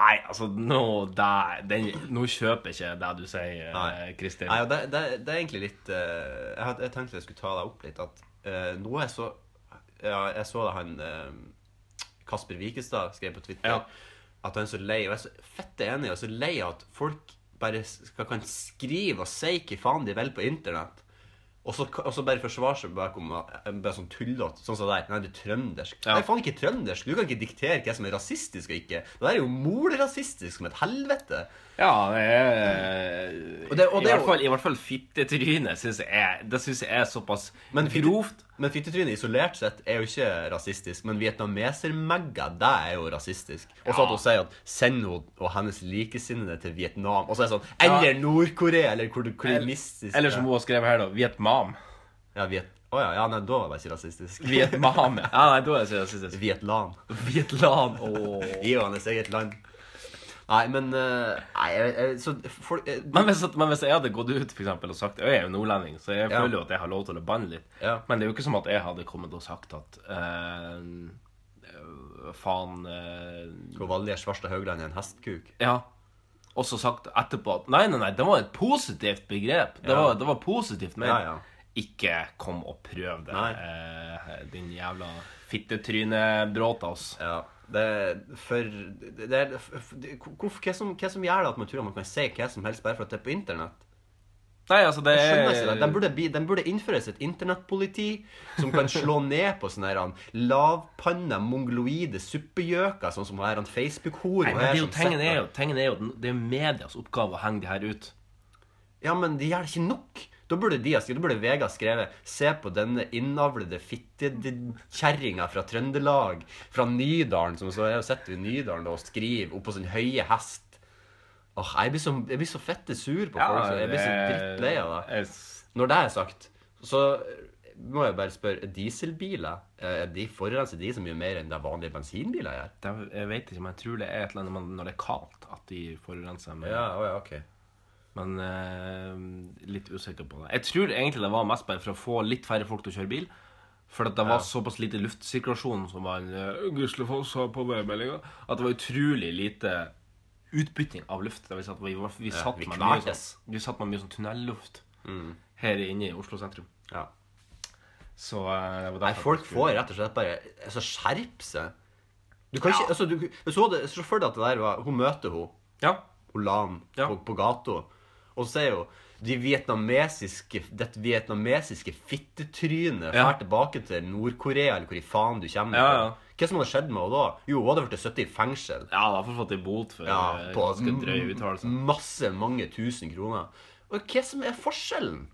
Nei, altså, nå, der, den, nå kjøper jeg ikke det du sier, Nei. eh, Kristin. Nei, det, det, det er egentlig litt uh, jeg, jeg tenkte jeg skulle ta deg opp litt. At uh, nå er så ja, Jeg så det han uh, Kasper Wikestad skrev på Twitter. Ja. At han er så lei. Og jeg er så fette enig. Og så lei av at folk bare skal, kan skrive og si hva faen de vil på internett. Og så, og så bare forsvare seg bak om bare sånn tullete. Sånn som det der. Nei, du er trøndersk. Ja. Er faen ikke trøndersk. Du kan ikke diktere hva som er rasistisk og ikke. Det der er jo molrasistisk som et helvete. Ja, det er Og det- og det er hvert fall, I hvert fall fittetrynet syns jeg Det synes jeg er såpass Men grovt. Men fittetrynet isolert sett er jo ikke rasistisk. Men vietnamesermegga, det er jo rasistisk. Og så Ja. at hun sier at send henne og hennes likesinnede til Vietnam. Og så er det sånn Eller Nord-Korea, eller hvor du kommunistisk Eller som hun har skrevet her, da. Vietnam. Ja, Viet... Å ja, ja, nei, da var det ikke rasistisk. Vietnam. Ja, nei, da er det ikke rasistisk. Vietlan. Vietlan. Gi jo hennes eget land. Nei, men eh, Nei, jeg, jeg, så folk jeg, Men hvis, men hvis jeg hadde gått ut for eksempel, og sagt Jeg er jo nordlending, så jeg føler jo at jeg har lov til å banne litt. Ja. Men det er jo ikke som at jeg hadde kommet og sagt at eh, eh, Faen eh, Hvor Valgerd Svarstad Haugland er en hestkuk. Ja. Og så sagt etterpå at nei, nei, nei, det var et positivt begrep. Det, Ja. var, det var positivt ment. Ikke kom og prøv det, eh, din jævla fittetryne-bråtas. Ja, det for det hvorfor, hva, som, hva som gjør det at man tror at man kan si hva som helst bare for at det er på internett? Nei, altså, det er. Den burde, den burde innføres et internettpoliti som kan slå ned på sånne her, lavpanna, mongoloide suppegjøker, sånn som her en Facebook-hore. Tingen er jo, tingen er jo Det er medias oppgave å henge de her ut. Ja, men de gjør det ikke nok. Da burde de da burde VG ha skrevet Se på denne innavlede fittekjerringa fra Trøndelag, fra Nydalen, som så jeg sitter i Nydalen da, og skriver oppå sin høye hest. Åh, jeg blir så, jeg blir så fette sur på folk. så jeg blir så drittlei av det. Når det er sagt, så må jeg bare spørre er Dieselbiler eh, er de forurenser de så mye mer enn det vanlige bensinbiler gjør? jeg vet ikke, men jeg tror det er et eller annet når det er kaldt, at de forurenser. Men, Ja, å ja, ok. Men eh, litt usikker på det. Jeg tror egentlig det var mest bare for å få litt færre folk til å kjøre bil. For det var såpass lite luftsirkulasjon, som var en uh, Guslefoss sa på værmeldinga, at det var utrolig lite utbytting av luft. Det vil si at vi, var- vi, satt vi med mye sånn, vi satt med mye sånn tunnelluft her inne i Oslo sentrum. Ja. Så eh, det var Nei, folk får rett og slett bare altså, skjerpe seg. Du kan ikke, altså, du, så, hadde, for deg at det der var Hun møter hun, Ja. hun la Ja. på, på gata, og så er jo de vietnamesiske, det vietnamesiske fittetrynet Ja. tilbake til Nord-Korea, eller hvor i faen du kommer Ja, ja. Hva som hadde skjedd med henne da? Jo, hun hadde blitt sittet i fengsel. Ja, da hadde fått en bot for Ja, eh, på ganske drøye uttalelser. masse, mange tusen kroner. Og hva som er forskjellen?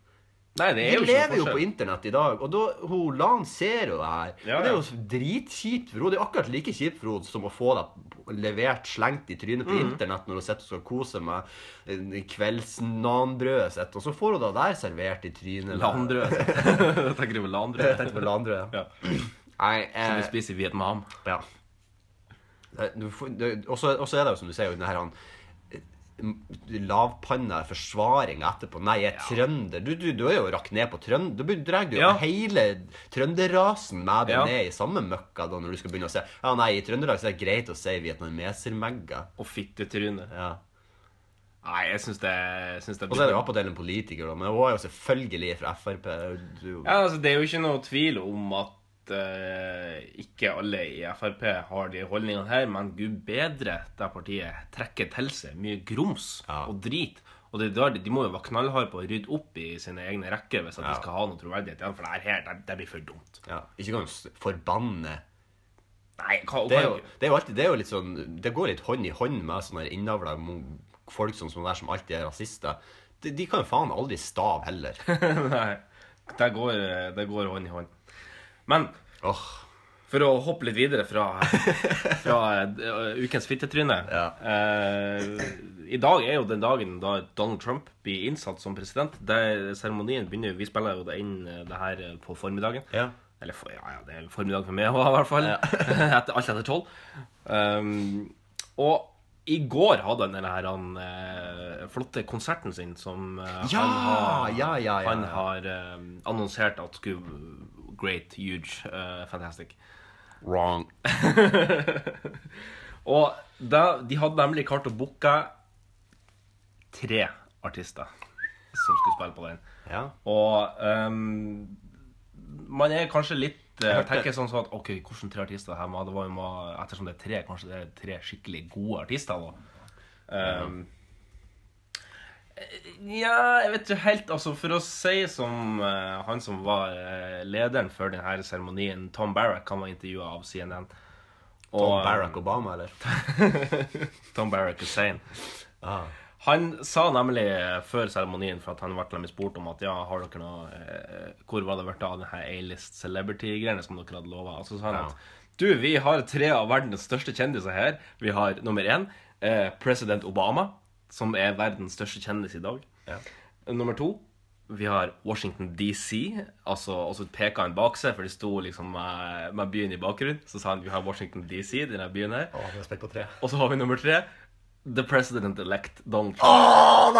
Nei, det er Vi jo lever jo på internett i dag, og da, hun lanserer jo det her. Ja, og det er jo dritkjipt for henne. Det er akkurat like kjipt for henne som å få det levert slengt i trynet på Mm. internett når hun sitter og skal kose med eh, kveldsnanbrødet sitt, og så får hun det der servert i trynet. Landrød. Tenker du på Jeg landrød? tenkte på landbrød. Ja. Nei, Som vi eh, spiser i Vietnam. ja. Du så og så er det jo som du sier, jo den her han eh, lavpanna forsvaring etterpå. Nei, jeg er trønder. Du, du, du er jo rakt ned på trønder. Du drar jo Ja. hele trønderrasen med deg Ja. ned i samme møkka da når du skal begynne å si Ja, nei, i Trøndelag så er det greit å si vietnamesermegga. Og fittetryne. Ja. Nei, jeg syns det, synes det Og så er det attpåtil en politiker, da, men hun er jo selvfølgelig fra Frp. Du, Ja, altså, Det er jo ikke noe tvil om at eh, ikke alle i Frp har de holdningene her, men gud bedre det partiet trekker til seg mye grums Ja. og drit. Og det er der de, må jo være knallharde på å rydde opp i sine egne rekker hvis at Ja. de skal ha noe troverdighet igjen, for det her, det, det blir for dumt. ja, ikke kan forbanne Nei, hva, det er, jo, det er jo alltid Det er jo litt sånn Det går litt hånd i hånd med sånne innavla folk som, som som alltid er rasister. De, de kan jo faen aldri stave heller. Nei, det går, det går hånd i hånd. Men oh. For å hoppe litt videre fra, fra eh, ukens fittetryne. Ja. Eh, I dag er jo den dagen da Donald Trump blir innsatt som president. Der seremonien begynner Vi spiller jo det inn eh, det her eh, på formiddagen. Ja. Eller for, ja, ja, det er formiddag for meg i hvert fall. etter, alt etter tolv. Um, og i går hadde han denne her, han, eh, flotte konserten sin som eh, Ja, han har, ja, ja, ja, han ja. har eh, annonsert at skulle Great, huge, uh, fantastic. wrong. Og da, de hadde nemlig klart å booke tre artister som skulle spille på den. Ja. Og um, man er kanskje litt hørte- tenker sånn sånn at OK, hvordan tre artister her det var jo Ettersom det er tre, kanskje det er tre skikkelig gode artister, da. Ehm, ja, jeg vet ikke helt. Altså, for å si som uh, han som var uh, lederen for denne seremonien, Tom Barrack, han var intervjua av CNN. Og, Tom Barrack Obama, eller? Tom Barrack Hussein. Ah. Han sa nemlig eh, før seremonien, for at han ble spurt om at ja, har dere noe eh, Hvor var det blitt av denne A-list celebrity-greiene som dere hadde lova? Og så sa han Ja. at du, vi har tre av verdens største kjendiser her. Vi har nummer én eh, president Obama, som er verdens største kjendis i dag. Ja. Nummer to vi har Washington DC, altså, og så peka han bak seg, for det sto liksom med, med byen i bakgrunnen. Så sa han vi har Washington DC, denne byen her. Åh, vi på tre. Og så har vi nummer tre. The President-elect Donald Trump.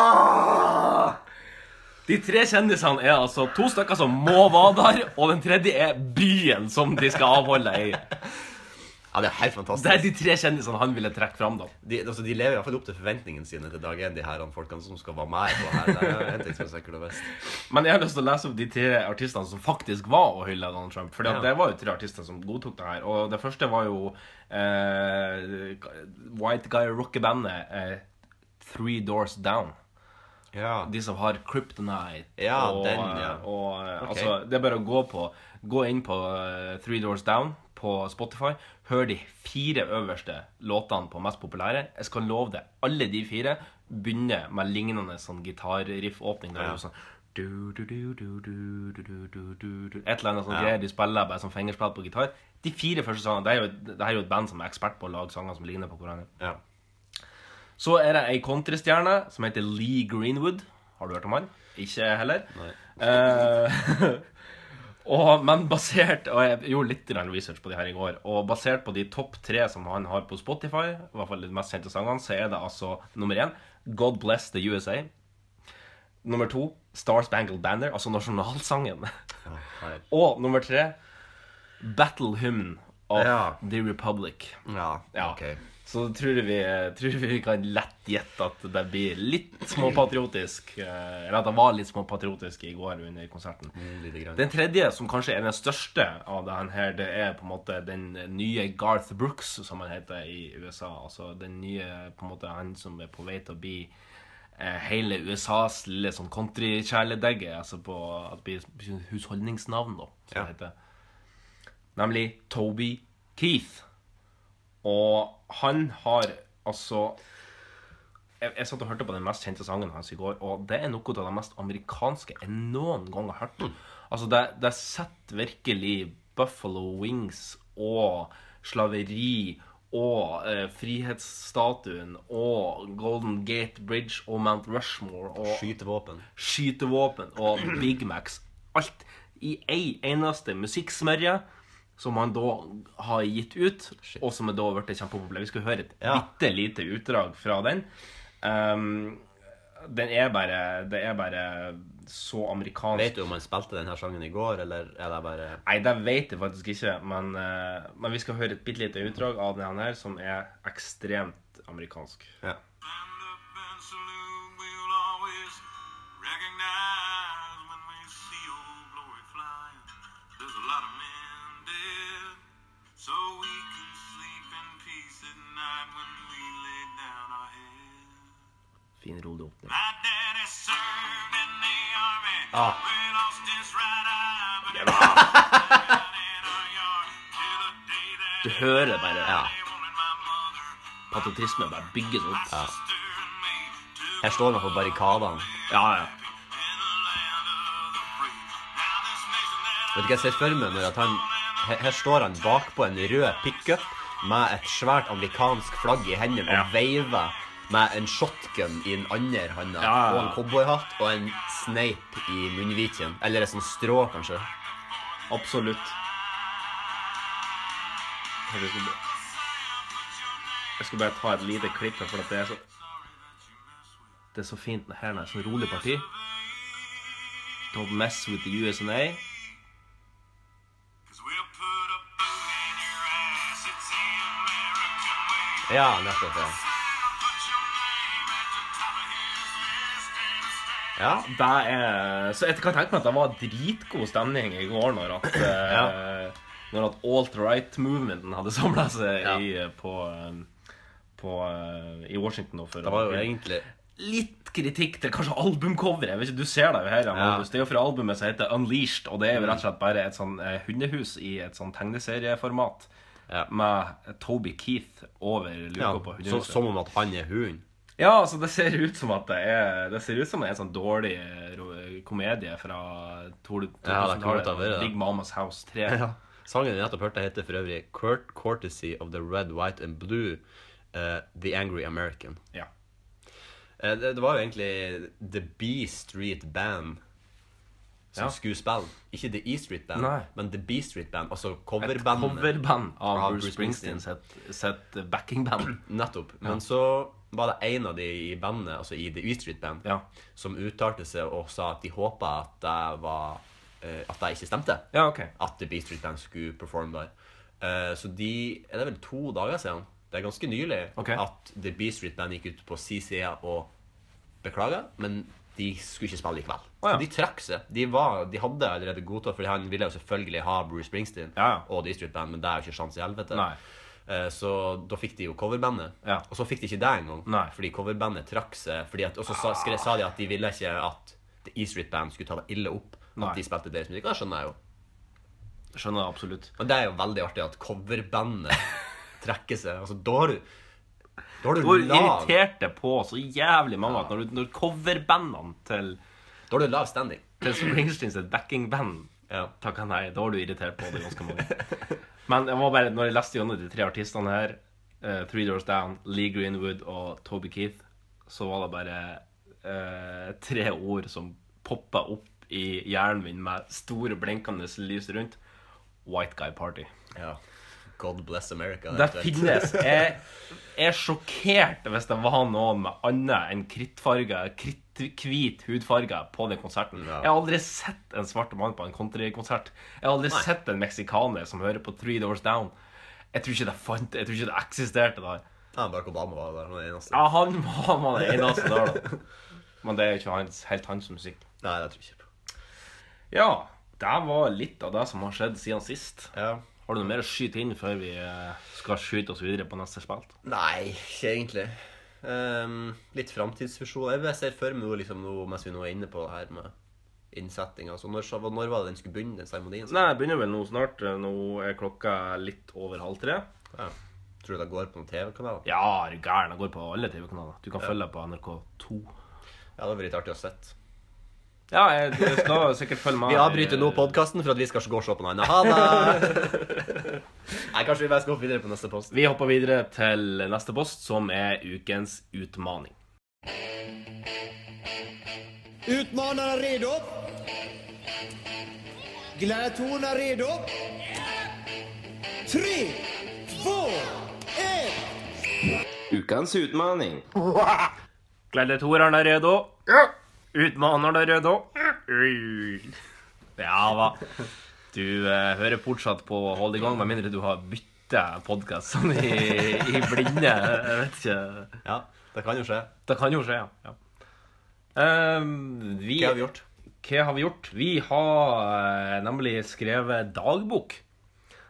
De tre kjendisene er altså to stykker som må være der, og den tredje er byen som de skal avholde i. Ja, det er helt fantastisk. Det er de tre kjendisene han ville trekke fram, da. De, altså, de lever fall opp til forventningene sine til dag én, de her folkene som skal være med på her. Det er en ting som er sikkert best. Men jeg har lyst til å lese opp de tre artistene som faktisk var å hylle Donald Trump. For Ja. det var jo tre artister som godtok det her. Og det første var jo eh, White Guy Rockebandet eh, Three Doors Down. Ja. De som har Kryptonite. Ja, og, den, ja. Og, eh, Ok. altså, det er bare å gå på Gå inn på uh, Three Doors Down på Spotify, hør de fire øverste låtene på mest populære. Jeg skal love deg, alle de fire begynner med lignende sånn gitarriff-åpning. Ja. Sånn, Et eller annet sånt ja. greier de spiller bare som fingerspill på gitar. De fire første sangene det er, jo, det er jo et band som er ekspert på å lage sanger som ligner på hverandre. Ja. Så er det ei countrystjerne som heter Lee Greenwood. Har du hørt om han? Ikke heller. Nei. Uh, og, men basert Og jeg gjorde litt research på de her i går. Og basert på de topp tre som han har på Spotify, i hvert fall de mest kjente sangene, så er det altså nummer én God Bless the USA. Nummer to Star Spangled Banner, altså nasjonalsangen. Oh, Og nummer tre Battle Hymn of Ja. the Republic. Ja, Ja. ok. Så tror vi, tror vi kan lett gjette at det blir litt småpatriotisk. eh, Eller at det var litt småpatriotisk i går under konserten. Mm. Den tredje, som kanskje er den største av det her, det er på en måte den nye Garth Brooks, som han heter i USA. Altså den nye, på en måte han som er på vei til å bli eh, hele USAs lille sånn countrykjæledegge. Altså på at det blir husholdningsnavn, da, som Ja. det heter. Nemlig Toby Keith. Og han har altså jeg, jeg satt og hørte på den mest kjente sangen hans i går, og det er noe av det mest amerikanske jeg noen gang har hørt. Altså, det, det setter virkelig Buffalo Wings og slaveri og eh, frihetsstatuen og Golden Gate Bridge og Mount Rushmore og Skytevåpen. skytevåpen og Big Macs. Alt i ei eneste musikksmørje som han da har gitt ut, og som er da blitt kjempepopulær. Vi skal høre et Ja. bitte lite utdrag fra den. Um, den er bare Det er bare så amerikansk. Vet du om han spilte denne sangen i går, eller er det bare Nei, det vet jeg faktisk ikke, men, uh, men vi skal høre et bitte lite utdrag av denne her, som er ekstremt amerikansk. Ja. Hører bare Ja. patriotismen bare bygges opp. Ja. Her står man på barrikadene. Ja, ja. Vet du hva jeg ser for meg når at han her, her står han bakpå en rød pickup med et svært amerikansk flagg i hendene og Ja. veiver med en shotgun i den andre handa ja, ja. og en cowboyhatt og en sneip i munnviken. Eller et sånt strå, kanskje. Absolutt. Jeg skal, bare- jeg skal bare ta et lite klipp her, for det er så Det er så fint her når det er sånn rolig parti. Don't mess with the USNA. Ja, nettopp. ja. Ja, Det er, så jeg kan tenke meg at det var dritgod stemning i går når at, eh, når at alt-right-movementen hadde samla seg Ja. i, eh, på, eh, på, eh, i Washington. For det var jo egentlig litt kritikk til kanskje albumcoveret. Du ser det jo her. Ja. Det er jo fra albumet som heter Unleashed, og det er jo rett og slett bare et sånn eh, hundehus i et sånn tegneserieformat. Ja. Med Toby Keith over luka ja, på så, hundehuset. Som om at han er hunden. Ja, altså det ser ut som at det er Det ser ut som en sånn dårlig komedie fra to- Ja, det kan godt ha 2000-tallet. Ja. Big Mamas House 3. Ja. Sangen vi nettopp hørte, heter for øvrig Kurt Courtesy of the Red, White and Blue uh, The Angry American. Ja. Uh, det, det var jo egentlig The B Street Band som Ja. skulle spille. Ikke The E Street Band, Nei. men The B Street Band. Altså Et coverband av, Av Bruce Springsteen sitt, sitt backingband. Nettopp. Men så var det en av de i bandet, altså i The E Street Band, Ja. som uttalte seg og sa at de håpa at det var At det ikke stemte. ja, ok. At The B Street Band skulle performe der. Uh, så de Er det vel to dager siden? Det er ganske nylig okay. at The B Street Band gikk ut på si side og beklaga, men de skulle ikke spille likevel. Oh, ja. Så de trakk seg. De, var, de hadde allerede godtatt, for han ville jo selvfølgelig ha Bruce Springsteen Ja, og The Street Band, men det er jo ikke sjans i helvete. Nei. Eh, Så da fikk de jo coverbandet. Ja. Og så fikk de ikke det engang, fordi coverbandet trakk seg. At, og så sa, skre, sa de at de ville ikke at The E Street Band skulle ta det ille opp Nei. at de spilte deres musikk. Det skjønner jeg jo. Skjønner jeg absolutt. Og det er jo veldig artig at coverbandet trekker seg. Altså, da har du Da har du Du har lav irritert deg på så jævlig mange at når, du- når coverbandene til, Da har du lav standing. til Springsteen sitt backingband Ja. takka nei, da har du irritert på det ganske mange. Men jeg var bare, når jeg leste gjennom de tre artistene her, uh, Three Doors Down, Lee Greenwood og Toby Keith, så var det bare uh, tre ord som poppa opp i hjernen min med store, blinkende lys rundt. White Guy Party. ja. God bless America. Det finnes. Jeg er sjokkert hvis det var noen med annet enn krittfarga, kritthvit hudfarge på den konserten. Ja. Jeg har aldri sett en svart mann på en countrykonsert. Jeg har aldri Nei. sett en meksikaner som hører på Three Doors Down. Jeg tror ikke det fant, jeg tror ikke det eksisterte der. Ja, Barack Obama var der, han var den eneste. Ja, han var den eneste der, da. Men det er jo ikke hans, helt hans musikk. Nei, det tror jeg ikke. Ja, det var litt av det som har skjedd siden sist. Ja. Har du noe mer å skyte inn før vi eh, skal skyte oss videre på neste spilt? Nei, ikke egentlig. Um, litt framtidsvisjon. Jeg ser for meg liksom, noe mens vi nå er inne på det her med innsettinga. Altså, når, når var det den skulle begynne, den seremonien? Nei, jeg begynner vel nå snart. Nå er klokka litt over halv tre. Ja. Tror du det går på noen TV-kanal? Ja, er du gæren? Det går på alle TV-kanaler. Du kan følge på NRK2. Ja, det hadde vært artig å sett. Ja, jeg, du skal sikkert følge med. Vi avbryter nå podkasten for at vi skal gå og se på noe annet. Ha det! Nei, kanskje vi bare skal hoppe videre på neste post. Vi hopper videre til neste post, som er ukens utmaning. Utmanarna redo? Gladiatorerna redo? Tre, to, én Ukens utmaning. Gladiatorene er redo. Utmanerne er òg. Ja da. Du eh, hører fortsatt på Hold i gang, med mindre du har bytta podkast sånn i, i blinde. Jeg vet ikke. Ja, det kan jo skje. Det kan jo skje, ja. ja. Ehm, vi, Hva har vi gjort? Hva har vi gjort? Vi har eh, nemlig skrevet dagbok.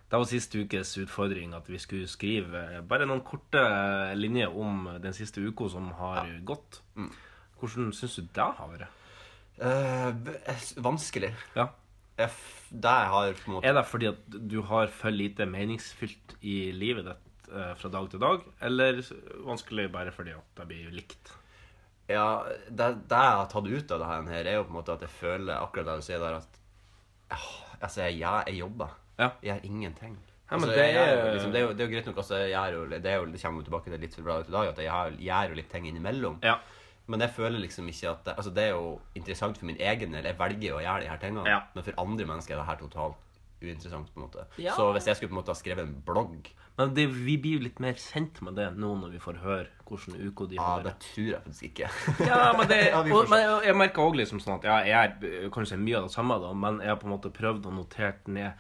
Det var siste ukes utfordring at vi skulle skrive eh, bare noen korte eh, linjer om den siste uka som har gått. Hvordan syns du det har vært? Eh, vanskelig. Ja. Jeg, det jeg har på en måte Er det fordi at du har for lite meningsfylt i livet ditt eh, fra dag til dag, eller vanskelig bare fordi at det blir likt? Ja, det, det jeg har tatt ut av det her, er jo på en måte at jeg føler akkurat det du sier der, at ah, Altså, jeg, ja, jeg jobber. Ja. Jeg gjør ingenting. Ja, altså, det jeg jo er- liksom, det, er jo, det er jo greit nok, altså, jo, det, er jo, det kommer jo tilbake til litt bra ut i dag, at jeg gjør jo litt ting innimellom. Ja. Men jeg føler liksom ikke at det, Altså, det er jo interessant for min egen del. Jeg velger jo å gjøre de her tingene. Ja. Men for andre mennesker er det her totalt uinteressant, på en måte. Ja. Så hvis jeg skulle på en måte ha skrevet en blogg Men det, vi blir jo litt mer kjent med det nå når vi får høre hvordan UK de Ja, ah, det tror jeg faktisk ikke. Ja, men, det, Ja, og, men jeg- jeg merker òg liksom sånn at ja, jeg er kan du si mye av det samme, da, men jeg har på en måte prøvd å notere ned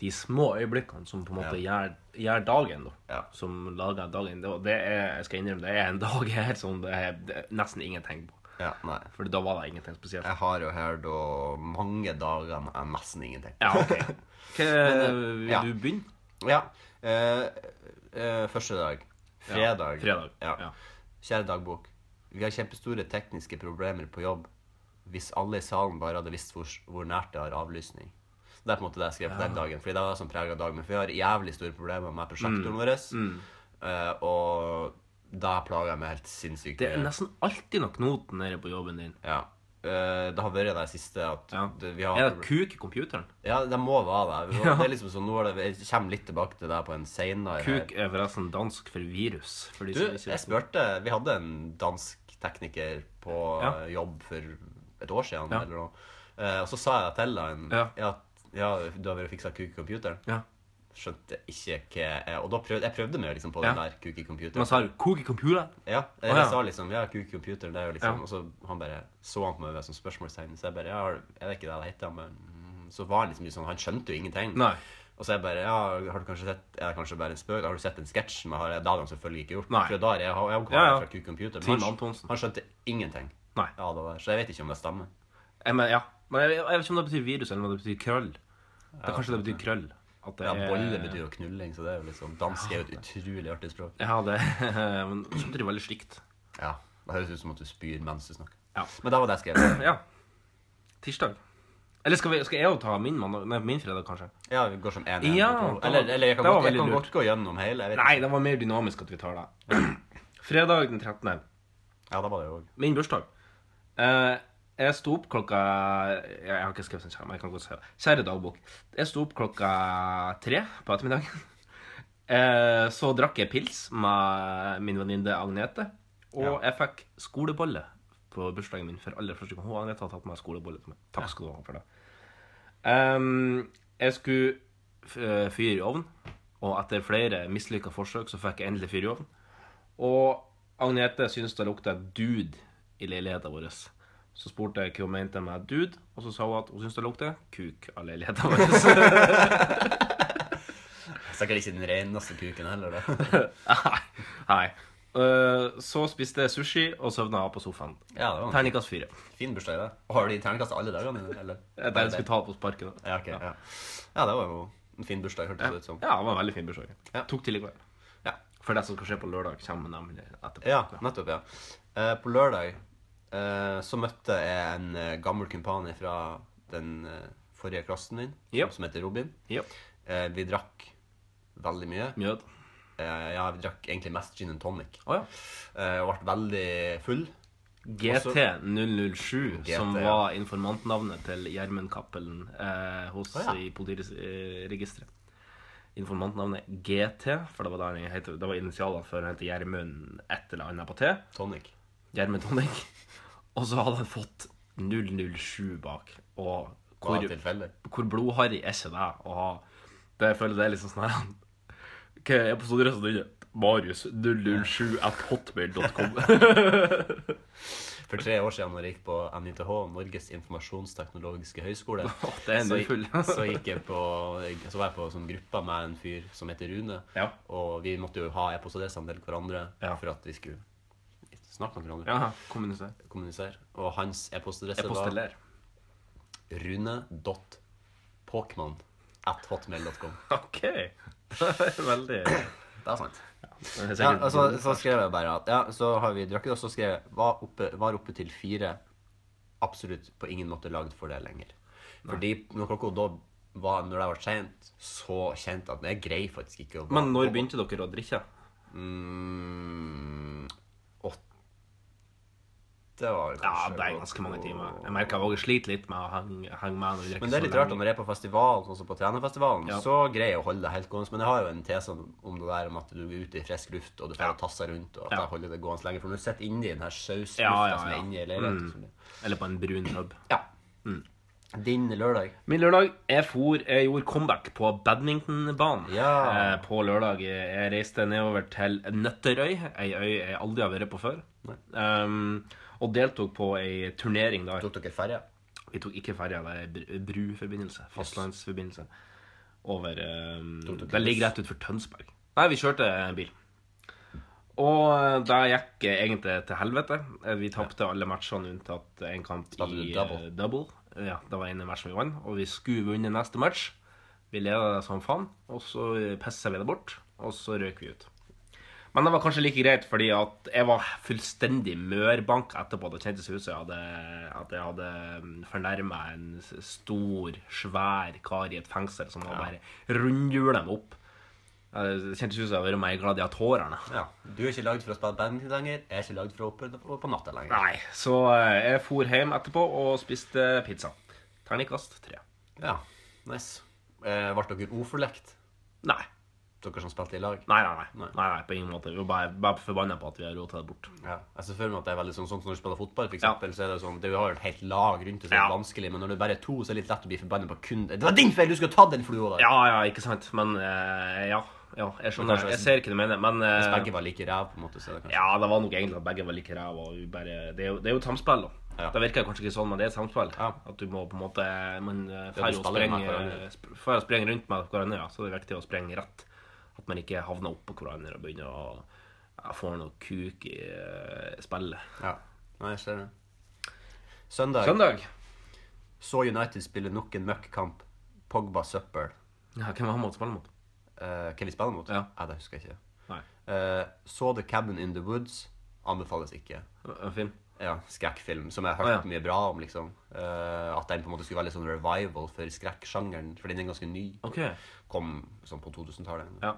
de små øyeblikkene som på en måte gjør, gjør dagen, da. Ja. Som lager dagen. Det, det er, jeg skal innrømme, det er en dag her som det er, det er nesten ingenting på. Ja, nei. For da var det ingenting spesielt. Jeg har jo da mange dager med nesten ingenting. Ja, ok. Hva, vil ja. du begynne? Ja. Eh, eh, første dag. Fredag. fredag, Ja. ja. Kjære dagbok. Vi har kjempestore tekniske problemer på jobb. Hvis alle i salen bare hadde visst hvor, hvor nært det har avlysning. Det er på en måte det jeg skrev på den dagen. Fordi det var sånn prega dag. Men vi har jævlig store problemer med prosjektoren vår. Uh, og da plager jeg meg helt sinnssykt. Det er nesten alltid noe knot nede på jobben din. Ja. Uh, det har vært det siste at Ja. det, vi har Er det kuk i computeren? Ja, det må være det. Det er liksom sånn, nå er det, Jeg kommer litt tilbake til det på en seinere Kuk er forresten dansk for virus. For Du, jeg spurte Vi hadde en dansk tekniker på Ja. jobb for et år siden. Ja. Eller noe. Uh, og så sa jeg til han Ja. ja. Ja, du har vært fiksa kuk i computeren. Ja. Skjønte ikke hva Og da prøvde jeg prøvde meg liksom på den der kuk i computeren. Man sa jo 'kuk i computeren'. Ja, jeg, Å, ja. sa liksom Ja, kuk i computeren, det er jo liksom Ja. Og så han bare så han på meg med sånn spørsmålstegn. Så jeg bare Ja, er det ikke det det heter? Men mm, så var han liksom litt sånn Han skjønte jo ingenting. Nei. Og så jeg bare Ja, har du kanskje sett Er det kanskje bare en spøk? Har du sett en sketsj? Men har jeg, det hadde han selvfølgelig ikke gjort. Nei. For da er jeg, jeg, jeg Ja, ja. fra Kuk Computer. Team men han, Antonsen. han skjønte ingenting. Nei. Ja, det var, så jeg vet ikke om det stemmer. Jeg, men, ja. Men jeg, jeg vet ikke om det betyr virus, eller om det betyr krøll. Det er kanskje det betyr krøll. At det Ja, Bolle betyr jo knulling, så det er jo liksom Dansk er jo et utrolig artig språk. Ja, det Men samtidig veldig stygt. Ja, Det høres ut som at du spyr mens du snakker. Ja. Men det var det jeg skrev. ja. Tirsdag. Eller skal, vi, skal jeg jo ta min mandag? Nei, min fredag, kanskje? Ja, vi går som én. Ja, Eller, eller jeg kan, godt, jeg kan godt gå gjennom hele. Nei, det var mer dynamisk at vi tar det. Fredag den 13. Ja, da var det jo. Min bursdag. Eh, jeg sto opp klokka Jeg har ikke skrevet en skjerm, men jeg kan godt si det. Kjære dagbok. Jeg sto opp klokka tre på ettermiddagen. Eh, så drakk jeg pils med min venninne Agnete. Og jeg fikk skolebolle på bursdagen min for aller første gang. Hun Agnete har tatt med skolebolle til meg. Takk skal du ha for det. Jeg skulle fyre i ovnen, og etter flere mislykka forsøk så fikk jeg endelig fyre i ovnen. Og Agnete syntes det lukta dude i leiligheten vår. Så spurte jeg hva hun mente med dude, og så sa hun at hun syntes det lukter kuk av leiligheten vår. Sikkert ikke den reneste kuken heller, da. Nei. Nei. Eh, så spiste jeg sushi og sovna på sofaen. Ja, det var en Terningkast fire. fin bursdag, det. Har du i terningkast alle dagene eller? Jeg jeg skulle ta på sparket. da. Ja, ok. Ja. ja, det var jo en fin bursdag, hørtes Ja. det ut som. ja, det var en veldig fin bursdag. Ja. Tok til i går. Ja. For det som skal skje på lørdag, kommer nemlig etterpå. Ja, nettopp, ja. Eh, på lørdag så møtte jeg en eh, gammel kumpan fra den eh, forrige klassen din, Ja. som heter Robin. Ja. Eh, vi drakk veldig mye. Mjød. Eh, ja, vi drakk egentlig mest gin and tonic. Oh, ja. Eh, og ble veldig full. GT007, GT, som var informantnavnet til Gjermund Cappelen eh, hos oh, ja. i politiregisteret. Informantnavnet GT, for det var, han het, det var initialene før han het Gjermund et eller annet på T. Tonic. Gjermund Tonic. Og så hadde han fått 007 bak. Og hvor, hvor blodharry er ikke det ha Det jeg føler det er liksom sånn her Hva er episodeadressen din? Marius007 at hotmail.com. For tre år siden når jeg gikk på NITH, Norges informasjonsteknologiske høgskole, så, så, gikk jeg på, så var jeg på sånn gruppa med en fyr som heter Rune. Ja. Og vi måtte jo ha e-postadressene til hverandre Ja. for at vi skulle snakke med hverandre. Ja, kommuniser. Kommunisere. Og hans e-postadresse var rune.påkman at hotmail.com. OK. Veldig Det er sant. Ja, altså, så skrev jeg bare at ja, så har vi drukket, og så skrev jeg var oppe, var oppe til fire. Absolutt på ingen måte lagd for det lenger. Fordi når klokka da var, når det var sent, så kjente jeg at jeg greier faktisk ikke å Men når begynte dere å drikke? mm, Åtte var kanskje Ja, det er ganske mange timer. Jeg jeg også sliter litt med å henge, henge med når Men det er litt rart at når jeg er på festival, sånn som på Trenerfestivalen, Ja. så greier jeg å holde det helt gående. Men jeg har jo en tese om det der om at du er ute i frisk luft, og du får Ja. tasse rundt, og at Ja. jeg holder det gående lenger. For når du sitter inni den her sauslufta Ja, ja, som er inni i leiligheten Mm. Eller på en brun pub. Ja. Din lørdag. Min lørdag Jeg for, jeg gjorde comeback på badmintonbanen Ja. eh, på lørdag. Jeg reiste nedover til Nøtterøy, ei øy jeg aldri har vært på før. Um, og deltok på ei turnering der. Tok dere ferie? Vi tok ikke ferja, det er br- bruforbindelse. Fastlandsforbindelse. Over um, Det ligger rett utenfor Tønsberg. Nei, vi kjørte en bil. Og det gikk eh, egentlig til helvete. Eh, Vi tapte alle matchene unntatt en kamp i double? eh, double. Ja, det var en matchen vi vant, og vi skulle vunnet neste match. Vi leda som faen, og så pissa vi det bort, og så røk vi ut. Men det var kanskje like greit, fordi at jeg var fullstendig mørbank etterpå. Det kjentes ut som jeg hadde, at jeg hadde fornærma en stor, svær kar i et fengsel som var bare rundhjula meg opp. Det kjentes ut som jeg hadde vært med i Gladiatorene. Ja. Du er ikke lagd for å spille band lenger. Jeg er ikke lagd for å oppe på, på natta lenger. Nei, så eh, jeg for hjem etterpå og spiste pizza. Terningkast tre. Ja, nice. Eh, ble dere uforlekt, Nei. Dere som spilte i lag? Nei, nei, nei. Nei. nei, på ingen måte. Vi var bare, bare forbanna på at vi har rota det bort. Ja. Jeg ser for meg at det er veldig sånn, sånn som når du spiller fotball, for Ja. eksempel, så er det sånn, det har et helt lag rundt det, så er det Ja. er vanskelig, men når det bare er to, så er det litt lett å bli forbannet på kun Det var din feil! Du skulle tatt den flua der! Ja, ja, ikke sant. Men eh, ja. ja jeg skjønner. Jeg ser ikke hva du mener. Men eh, Hvis begge var like ræv, på en måte, så er det kanskje ja, det var nok egentlig at begge var like ræv, og vi bare- Det, er jo- det er jo et samspill, da. Ja. Det virker kanskje ikke sånn, men det er et samspill. Ja. At du må på en måte Man eh, får jo jo sprenge rundt med hverandre, ja. så det er viktig å sprenge rett. At man ikke havner oppå hverandre og begynner å ja, få noe kuk i eh, spillet. Ja. Nei, jeg ser det. Søndag, Søndag. så United spille nok en møkkkamp. Pogba søppel. Ja, hvem var han måtte spille mot? Uh, hvem vi spiller mot? Ja. det husker jeg ikke. Nei. Uh, så The Cabin in the Woods. Anbefales ikke. En film? Ja, skrekkfilm, som jeg har hørt hørt ja. mye bra om, liksom. Uh, at den på en måte skulle være litt sånn revival for skrekksjangeren, for den er ganske ny. Okay. Kom sånn på 2000-tallet. Ja.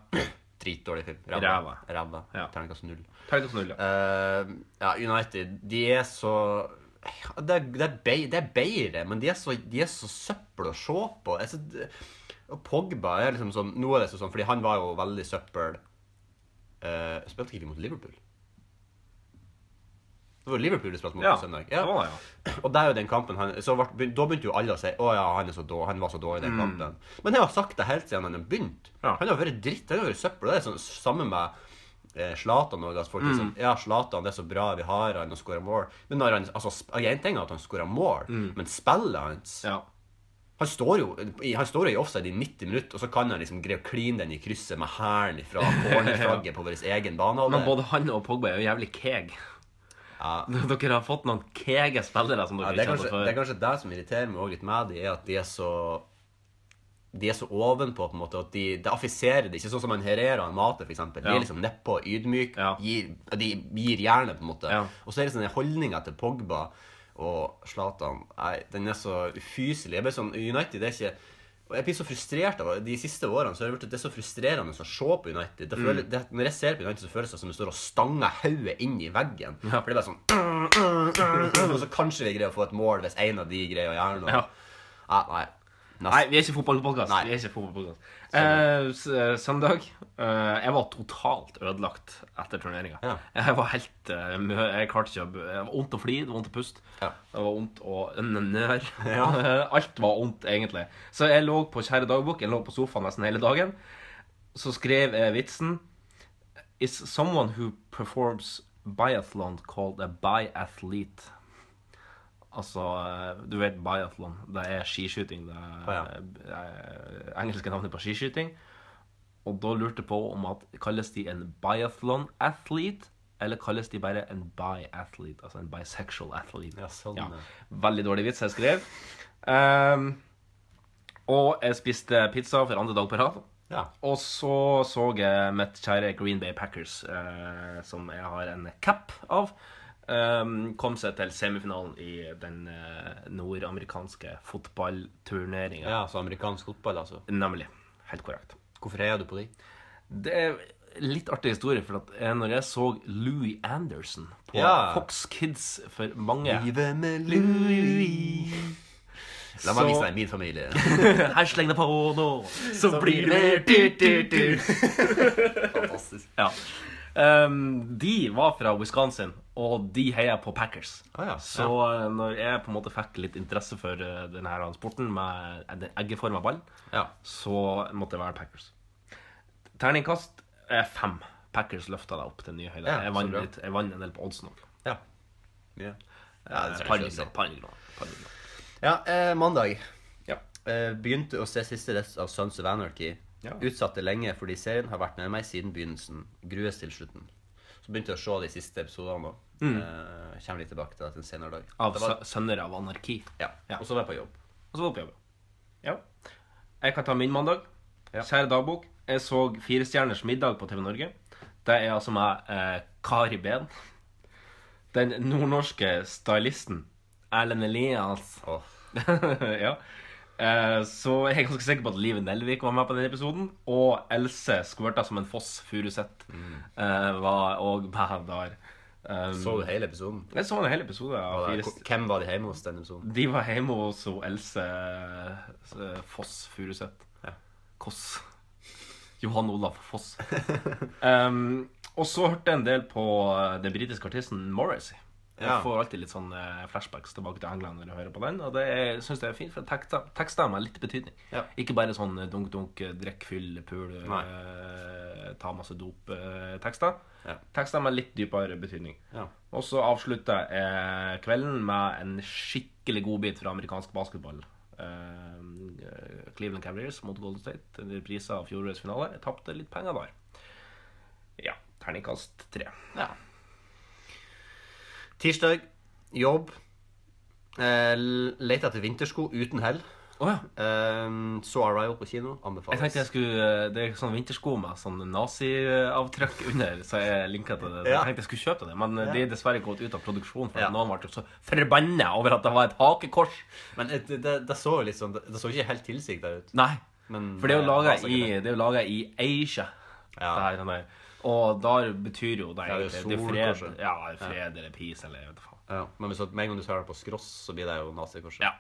Dritdårlig film. Ræva. Ræva. Ja. Terningkast null. Terningkast null, ja. Uh, ja, United, de er så det, er, det, er bedre, men de er så, de er så søppel å se på. Jeg, så, og Pogba er liksom sånn Nå er det sånn, fordi han var jo veldig søppel uh, Spilte ikke vi mot Liverpool? Det var Liverpool du spilte mot Ja, på søndag. Ja. var ja. Og det er jo den kampen han, så ble, Da begynte jo alle å si Å ja, han, han var så dårlig i den kampen. Men jeg har sagt det helt siden han har begynt. Mm. Ja. Han har vært dritt. Han har vært søppel. Det er sånn samme med eh, Zlatan folk er Mm. sånn Ja, Zlatan, det er så bra vi har han og skårer mål. Men når han altså, Én En ting er at han skårer mål, men spillet hans Mm. ja. han står jo Han står jo i offside i 90 minutter, og så kan han liksom greie å kline den i krysset med hælen fra cornerflagget på vår egen banehalvdel. Men både han og Pogba er jo jævlig keeg. Ja. Dere har fått noen kege spillere som dere ja, ikke hadde før. det er kanskje det som irriterer meg litt med de, er at de er så de er så ovenpå, på en måte, at de, de affiserer det. Ikke sånn som en Herrera og Mate, for eksempel. De Ja. er liksom nedpå, ydmyk, Ja. gir, de gir jernet, på en måte. Ja. Og så er det sånn holdninga til Pogba og Zlatan Nei, den er så ufyselig. Jeg blir sånn, United det er ikke Og jeg blir så frustrert av. De siste årene så har det blitt det er så frustrerende å se på United. Det føler, det, når jeg ser på United, så føles det som du står og stanger hodet inn i veggen. For det er bare sånn Og så kanskje vi greier å få et mål hvis en av de greier å gjøre noe. Ja. Ja, nei. Nei, vi er ikke fotballpodkast. Vi er ikke fotballpodcast. Eh, søndag eh, Jeg var totalt ødelagt etter turneringa. Ja. Jeg var helt eh, Jeg klarte ikke å Det var vondt å fly, det var vondt å puste. Ja. Det var vondt å nør. Alt var vondt, egentlig. Så jeg lå på kjære dagbok Jeg lå på sofaen nesten hele dagen. Så skrev jeg vitsen Is someone who performs biathlon called a biathlete? Altså, eh, du vet biathlon. Det er skiskyting. Det er, Å, ja. er engelske navnet på skiskyting. Og da lurte jeg på om at kalles de en biathlon-athlete, eller kalles de bare en bi-athlete, altså en bisexual athlete. Ja, sånn, ja. Veldig dårlig vits jeg skrev. Um, og jeg spiste pizza for andre dag på rad. Ja. Og så så jeg mitt kjære Green Bay Packers, uh, som jeg har en cap av, ehm, kom seg til semifinalen i den uh, nordamerikanske fotballturneringa. ja, så amerikansk fotball, altså. Nemlig. Helt korrekt. Hvorfor heier du på de? Det er litt artig historie, for at eh, når jeg så Louis Anderson på Ja. Fox Kids for mange Livet med Louis. La meg Så- vise deg min familie. Her sleng det på nå, så, blir det dyrt. Fantastisk. Ja. Um, de var fra Wisconsin, og de heier på Packers. Ah, ja. Så ja. når jeg på en måte fikk litt interesse for uh, denne sporten med en eggeforma ball, Ja. så måtte det være Packers. Terningkast er fem. Packers løfta deg opp til nye høyder. Ja, jeg, vant litt, jeg vant en del på oddsen òg. Ja. Ja, ja det er par jeg millioner. Ja, eh, mandag. Ja. Eh, begynte å se siste rest av Sons of Anarchy. Ja. Utsatte lenge fordi serien har vært med meg siden begynnelsen. Grues til slutten. Begynte å se de siste episodene. da. Uh, kommer litt tilbake til det til en senere dag. Mm. Av var, Sønner av anarki. ja. Ja. Og så var jeg på jobb. Og så var jeg på jobb. Ja. Jeg kan ta min mandag. Ja. Kjære dagbok. Jeg så Firestjerners middag på TV Norge. Det er altså med eh, Kari Behn. Den nordnorske stylisten Erlend Elias. Oh. ja. Eh, så jeg er ganske sikker på at Live Nelvik var med på den episoden. Og Else skvørta som en foss Furuseth eh, var òg med der. Um, Så du hele episoden? jeg så en hel episode av Var Fire Hvem var de hjemme hos den episoden? de var hjemme hos Else eh, Foss Furuseth. Ja. Koss. Johan Olaf Foss. um, og så hørte jeg en del på den britiske artisten Morrissey. Jeg Ja. får alltid litt sånn eh, flashbacks tilbake til England når jeg hører på den. Og det syns jeg er fint, for tekster har litt betydning. Ja. Ikke bare sånn eh, dunk-dunk, eh, drikk, fyll, pul, eh, ta masse dop-tekster. Ja. Tekster med litt dypere betydning. Ja. Og så avslutter jeg kvelden med en skikkelig godbit fra amerikansk basketball. Eh, Cleveland Cavaliers mot Golden State. En reprise av fjorårets finale. Jeg tapte litt penger der. Ja. Terningkast tre. Ja. Tirsdag, jobb. Eh, Leta etter vintersko uten hell. Oh, ja. Eh, så Arrival på kino. anbefales. Jeg tenkte jeg skulle Det er sånne vintersko med sånn naziavtrykk under, så jeg linka til det. Ja. Jeg tenkte jeg skulle kjøpe det, men de er dessverre gått ut av produksjon. For Ja. noen ble så forbanna over at det var et hakekors. Men det, det, det så jo liksom, det, Det så ikke helt tilsikta ut. Nei. Men, For det er jo eh, laga i, i Asia. Ja. Det her. Og da betyr jo det Ja, det er egentlig det er fred, ja, fred eller peace eller jeg vet faen. Ja, men hvis at med en gang du tar det på skross, så blir det jo nazikorset. Ja.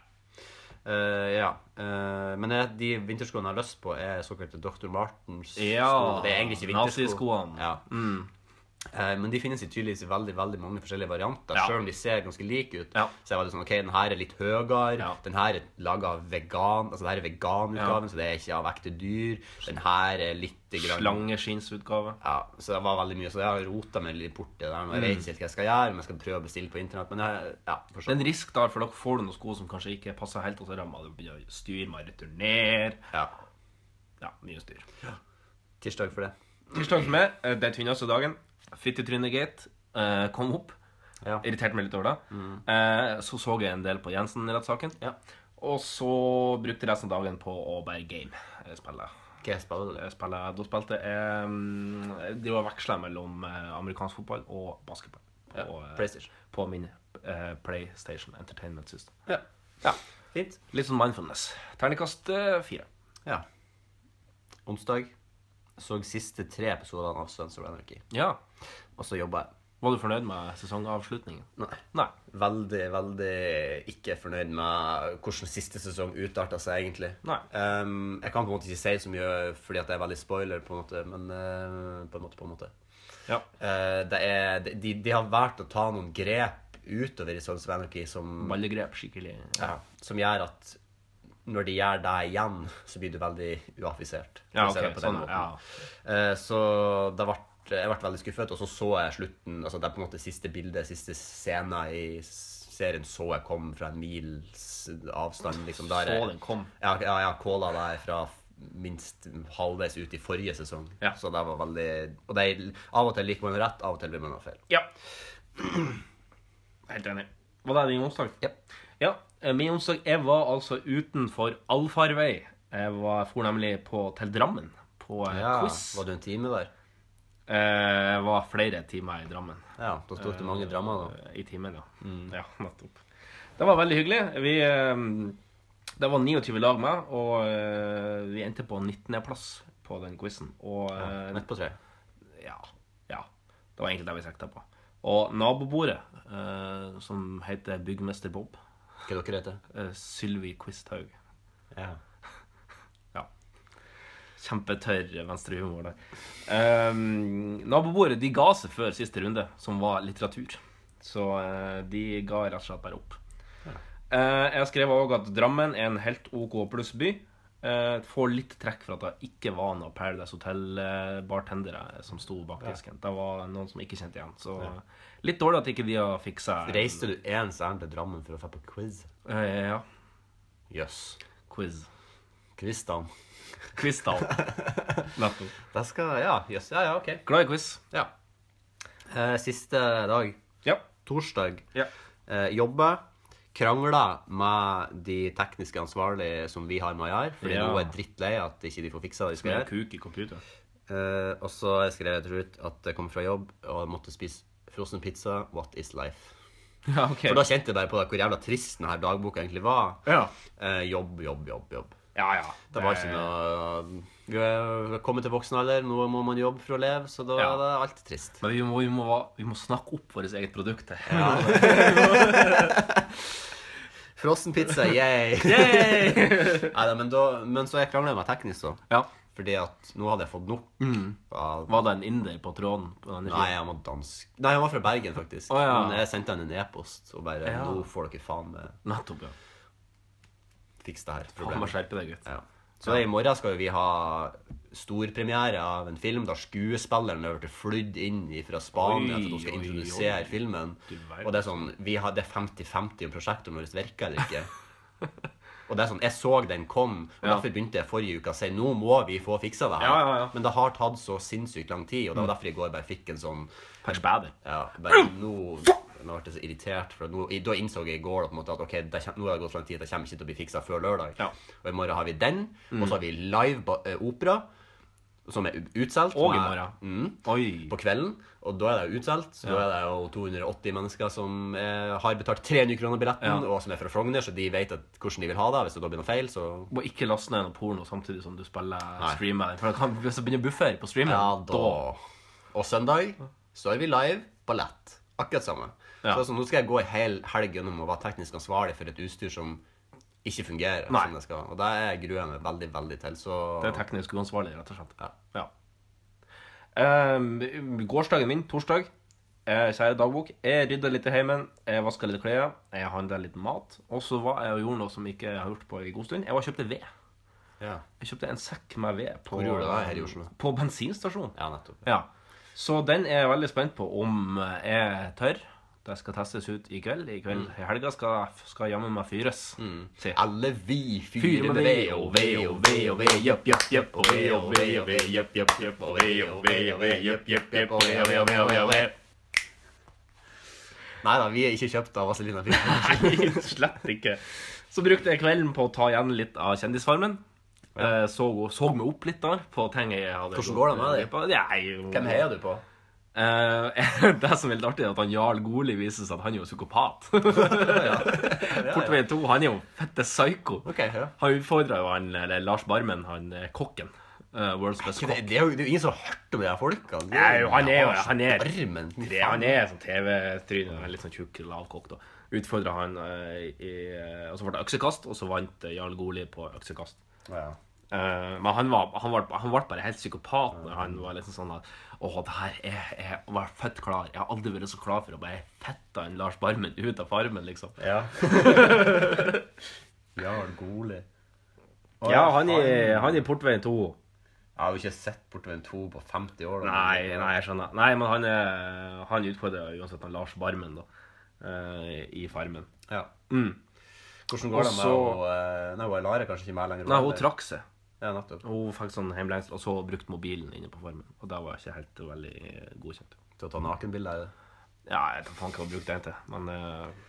Uh, ja. Uh, men det- de vinterskoene jeg har lyst på, er såkalte Dr. Martens Ja, sko. Det er egentlig ikke vintersko. naziskoene. Ja. Eh, men de finnes i tydeligvis i veldig veldig mange forskjellige varianter. Ja. Selv om de ser ganske like ut. Ja. Så er det sånn, ok, den her er litt høyere. Ja. Den her er laga av vegan. Altså det her er veganutgaven, Ja. så det er ikke av ekte dyr. Den her er litt Slangeskinnsutgave. ja, så det var veldig mye. Så jeg har rota meg litt bort i det der. Jeg vet ikke helt hva jeg skal gjøre, om jeg skal prøve å bestille på internett. Men jeg, ja, for Det er en risk der, for dere får du noen sko som kanskje ikke passer helt, og så rammer det begynner å styre med å returnere. ja. Ja, mye styr. Tirsdag for det. Tirsdag for meg, Det er tvinneste dagen. Fittetrynegate uh, kom opp. Ja. Irriterte meg litt over det. Eh, så så jeg en del på Jensen-rettssaken. Ja. Og så brukte jeg resten av dagen på å bare game. eh, Spille. Hva spiller du? Spillet, da spilte jeg um, driver og mellom eh, amerikansk fotball og basketball. På, Ja, eh, PlayStation. på min uh, PlayStation Entertainment System. Ja. ja. Fint. Litt sånn mindfulness. Terningkast eh, fire. Ja. Onsdag så siste tre episodene av Sons of Anarchy. Ja. Og så jobba jeg. Var du fornøyd med sesongavslutningen? Nei. Nei. Veldig, veldig ikke fornøyd med hvordan siste sesong utarta seg, egentlig. Nei. Um, jeg kan på en måte ikke si så mye fordi at det er veldig spoiler, på en måte, men uh, på en måte, på en måte. Ja. Uh, det er, de, de har valgt å ta noen grep utover i Sons of Anarchy som, Ballegrep, skikkelig. ja, som gjør at når de gjør deg igjen, så blir du veldig uaffisert. Ja, okay, det på den sånn, ja. Uh, Så det ble, jeg ble veldig skuffet, og så så jeg slutten Altså det er på en måte siste bilde, siste scene i serien så jeg kom fra en mils avstand. Liksom, der Så den kom. Ja, ja, jeg calla deg fra minst halvveis ut i forrige sesong. Ja. Så det var veldig Og det av og til liker man rett, av og til blir man feil. Ja. Helt enig. Var det din onsdag? Ja. Ja. eh, Min onsdag Jeg var altså utenfor allfarvei. Jeg var, for nemlig på, til Drammen på eh, Ja, quiz. Var du en time der? Eh, var flere timer i Drammen. Ja, da sto det mange drammer, da. Eh, I timen, ja. Ja, nettopp. Det var veldig hyggelig. Vi eh, Det var 29 lag med, og eh, vi endte på 19.-plass på den quizen. Eh, Midt på tre? ja, ja. Det var egentlig det vi sikta på. Og nabobordet, eh, som heter Byggmester Bob, Hva dere heter dere? Sylvi Quisthaug Ja. Ja. Kjempetørr venstrehumor der. Um, nabobordet de ga seg før siste runde, som var litteratur. Så uh, de ga rett og slett bare opp. Uh, jeg skrev òg at Drammen er en helt OK pluss-by. Uh, får litt trekk for at det ikke var noen Paradise Hotel-bartendere som sto bak disken. Det var noen som ikke kjente igjen. Så litt dårlig at ikke de har fiksa Reiste du ens ærend til Drammen for å få på quiz? Uh, ja. Jøss. Quiz. Quizdagen. Quiz-tall. Nettopp. Det skal Ja, jøss. Ja, ja, OK. Glad i quiz. Ja. Eh, siste dag. Ja. Torsdag. ja. Eh, jobbe. Krangla med de tekniske ansvarlige som vi har med å gjøre. Fordi Ja. nå er drittlei at ikke de får fiksa det de skal Med gjøre. kuk i computer. Eh, og så skrev jeg til slutt at jeg kom fra jobb og måtte spise frossen pizza. What is life? Ja, ok. For da kjente jeg bare på det, hvor jævla trist denne dagboka egentlig var. Ja. Eh, jobb, jobb, jobb, jobb. Ja, ja. Det var ikke noe Vi er kommet til voksen alder, nå må man jobbe for å leve, så da Ja. er det alt trist. Men vi må, vi, må, vi må snakke opp vårt eget produkt. her. Frossenpizza, yay! Yay! Neida, men, da, men så jeg krangla med teknisk, da. ja. Fordi at nå hadde jeg fått nok av Var det en inder på tråden? På den Nei, han var dansk. Nei, han var fra Bergen, faktisk. Oh, ja. Men jeg sendte han en e-post og bare Ja. Nå får dere faen med Nettopp, ja. Fikse det her problemet. skjerpe deg, gutt. Ja. Så i morgen skal vi ha storpremiere av en film der skuespilleren har blitt flydd inn fra Spania Oi, for at de skal oi, introdusere oi. filmen. Og det er sånn Vi har det er 50-50 om prosjektet vårt virker eller ikke. Og det er sånn, Jeg så den kom, og Ja. derfor begynte jeg forrige uke å si nå må vi få fiksa det her. Ja, ja. Men det har tatt så sinnssykt lang tid, og det var derfor i går bare fikk en sånn Patch bader. ja, bare nå Nå ble jeg så irritert, for nå, da innså jeg i går måte at okay, det nå har det gått så lang tid at det kommer ikke til å bli fiksa før lørdag. Ja. Og i morgen har vi den, og så har vi live eh, opera, som er utsolgt. Og i morgen. Mm, på kvelden, og da er det jo utsolgt. Så da er det jo 280 mennesker som eh, har betalt 300 kroner billetten, Ja. og som er fra Frogner, så de vet at, hvordan de vil ha det. Hvis det da blir noe feil, så Må ikke laste ned noe porno samtidig som du spiller streamer. For det kan, hvis det begynner å på streamen, Ja, da Og søndag så er vi live ballett. Akkurat samme. Ja. Så, så nå skal jeg gå en hel helg gjennom å være teknisk ansvarlig for et utstyr som ikke fungerer Nei. som det skal. Og det gruer jeg meg veldig, veldig til. Så Det er teknisk uansvarlig, rett og slett. Ja. Ja. Um, gårsdagen min, torsdag, eh, kjære dagbok, jeg rydda litt i heimen, jeg vaska litt klær, jeg handla litt mat, og så var jeg og gjorde noe som ikke jeg har gjort på en god stund. Jeg var og kjøpte ved. ja. Jeg kjøpte en sekk med ved på? På bensinstasjon. ja, nettopp. Ja. Så den er jeg veldig spent på om jeg tør. Det skal testes ut i kveld. I kveld i helga skal, skal jammen meg fyres. Mm. Alle vi fyrer med ved og ved og ved og ved, jepp, jepp, jepp, og ved og ved og ved, jepp, jepp, jepp, og ved og ved og ved, jepp, jepp, jepp, og ved og ved og ved og ved og ved. Nei da, vi er ikke kjøpt av Vazelina Fyr. Nei, slett ikke. Så brukte jeg kvelden på å ta igjen litt av Kjendisfarmen. Ja. Så, så meg opp litt der på ting jeg hadde Hvordan går det med deg? Hvem heier du på? Eh, det som er litt artig, er at han Jarl Goli viser seg at han er jo psykopat. Portveien 2, han er jo fette psyko. Okay, ja. Han utfordra jo han, eller Lars Barmen, han eh, kokken. Uh, World's Best kokk. Det, det er jo ingen som har hørt om de her folka. Nei, jo, han er jo han er, Armen. det, han er sånn TV-tryne, litt sånn tjukk, lavkokk. da Utfordra han uh, i Og så ble det øksekast, og så vant Jarl Goli på øksekast. Ja. Men han var, han, var, han ble bare helt psykopat når han var liksom sånn at Åh, det her er Jeg var fett klar. Jeg har aldri vært så klar for å bare fette en Lars Barmen ut av farmen, liksom. Ja. Jarl Goli. Ja, han i, han i Portveien 2. Jeg har jo ikke sett Portveien 2 på 50 år. da. Nei, nei, jeg skjønner. Nei, men han, er- han utfordrer uansett han Lars Barmen, da. eh, I Farmen. Ja. Mm. Hvordan går det med å eh, Nei, hun Lara kanskje ikke med lenger? Nei, hun trakk seg. Ja, nettopp. Hun fikk sånn hjemlengsel, og så brukte mobilen inne på Farmen. Og det var ikke helt veldig eh, godkjent. Til å ta nakenbilder? Ja, jeg vet faen hva hun brukte den til, men uh...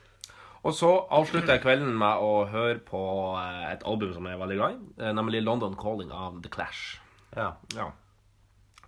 Og så avslutter jeg kvelden med å høre på eh, et album som jeg er veldig glad i, nemlig London Calling av The Clash. Ja. Ja.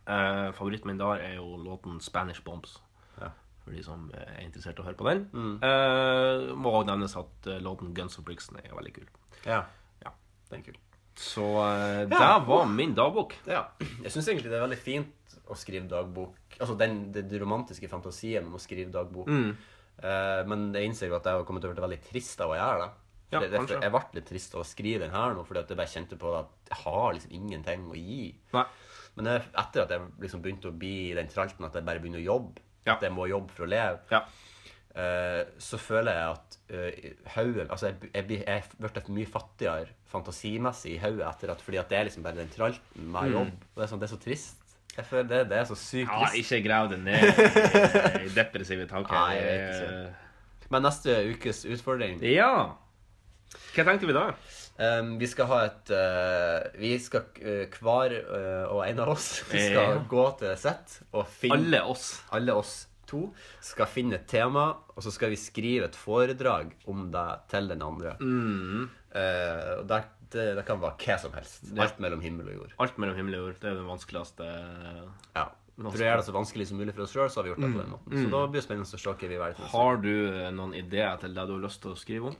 Eh, favoritten min der er jo låten Spanish Bombs. Ja. For de som er interessert i å høre på den. Eh, må også nevnes at låten Guns of Brixton er veldig kul. ja. Ja. Den er kul. Så eh, det var min dagbok. Ja. Jeg syns egentlig det er veldig fint å skrive dagbok. Altså den, den, romantiske fantasien om å skrive dagbok. Mm. Eh, men jeg innser jo at jeg har kommet til å bli veldig trist av å gjøre det. Ja, det, kanskje. jeg ble litt trist av å skrive den her nå, fordi at jeg bare kjente på at jeg har liksom ingenting å gi. Nei. Men jeg, etter at jeg liksom begynte å bli i den tralten at jeg bare begynner å jobbe, Ja. at jeg må jobbe for å leve, Ja. Eh, så føler jeg at eh, hodet Altså, jeg, er blitt mye fattigere fantasimessig i hodet etter at Fordi at det er liksom bare den tralten med jobb. Og det er, sånn, det er så trist. Jeg føler det, det er så sykt trist. ja, ikke grav det ned i, depressive tanker. Nei, jeg vet ikke. Men neste ukes utfordring Ja. Hva tenkte vi da? Um, vi skal ha et uh, Vi skal uh, hver uh, og en av oss Vi skal Ja. gå til et sett og finne Alle oss. alle oss to skal finne et tema, og så skal vi skrive et foredrag om det til den andre. Mm. Eh, og det, det, det kan være hva som helst. Alt mellom himmel og jord. Alt mellom himmel og jord. Det er den vanskeligste Ja. For å gjøre det så vanskelig som mulig for oss sjøl, så har vi gjort det på den måten. Så da blir det spennende å se hva vi velger. Har du eh, noen ideer til det du har lyst til å skrive om?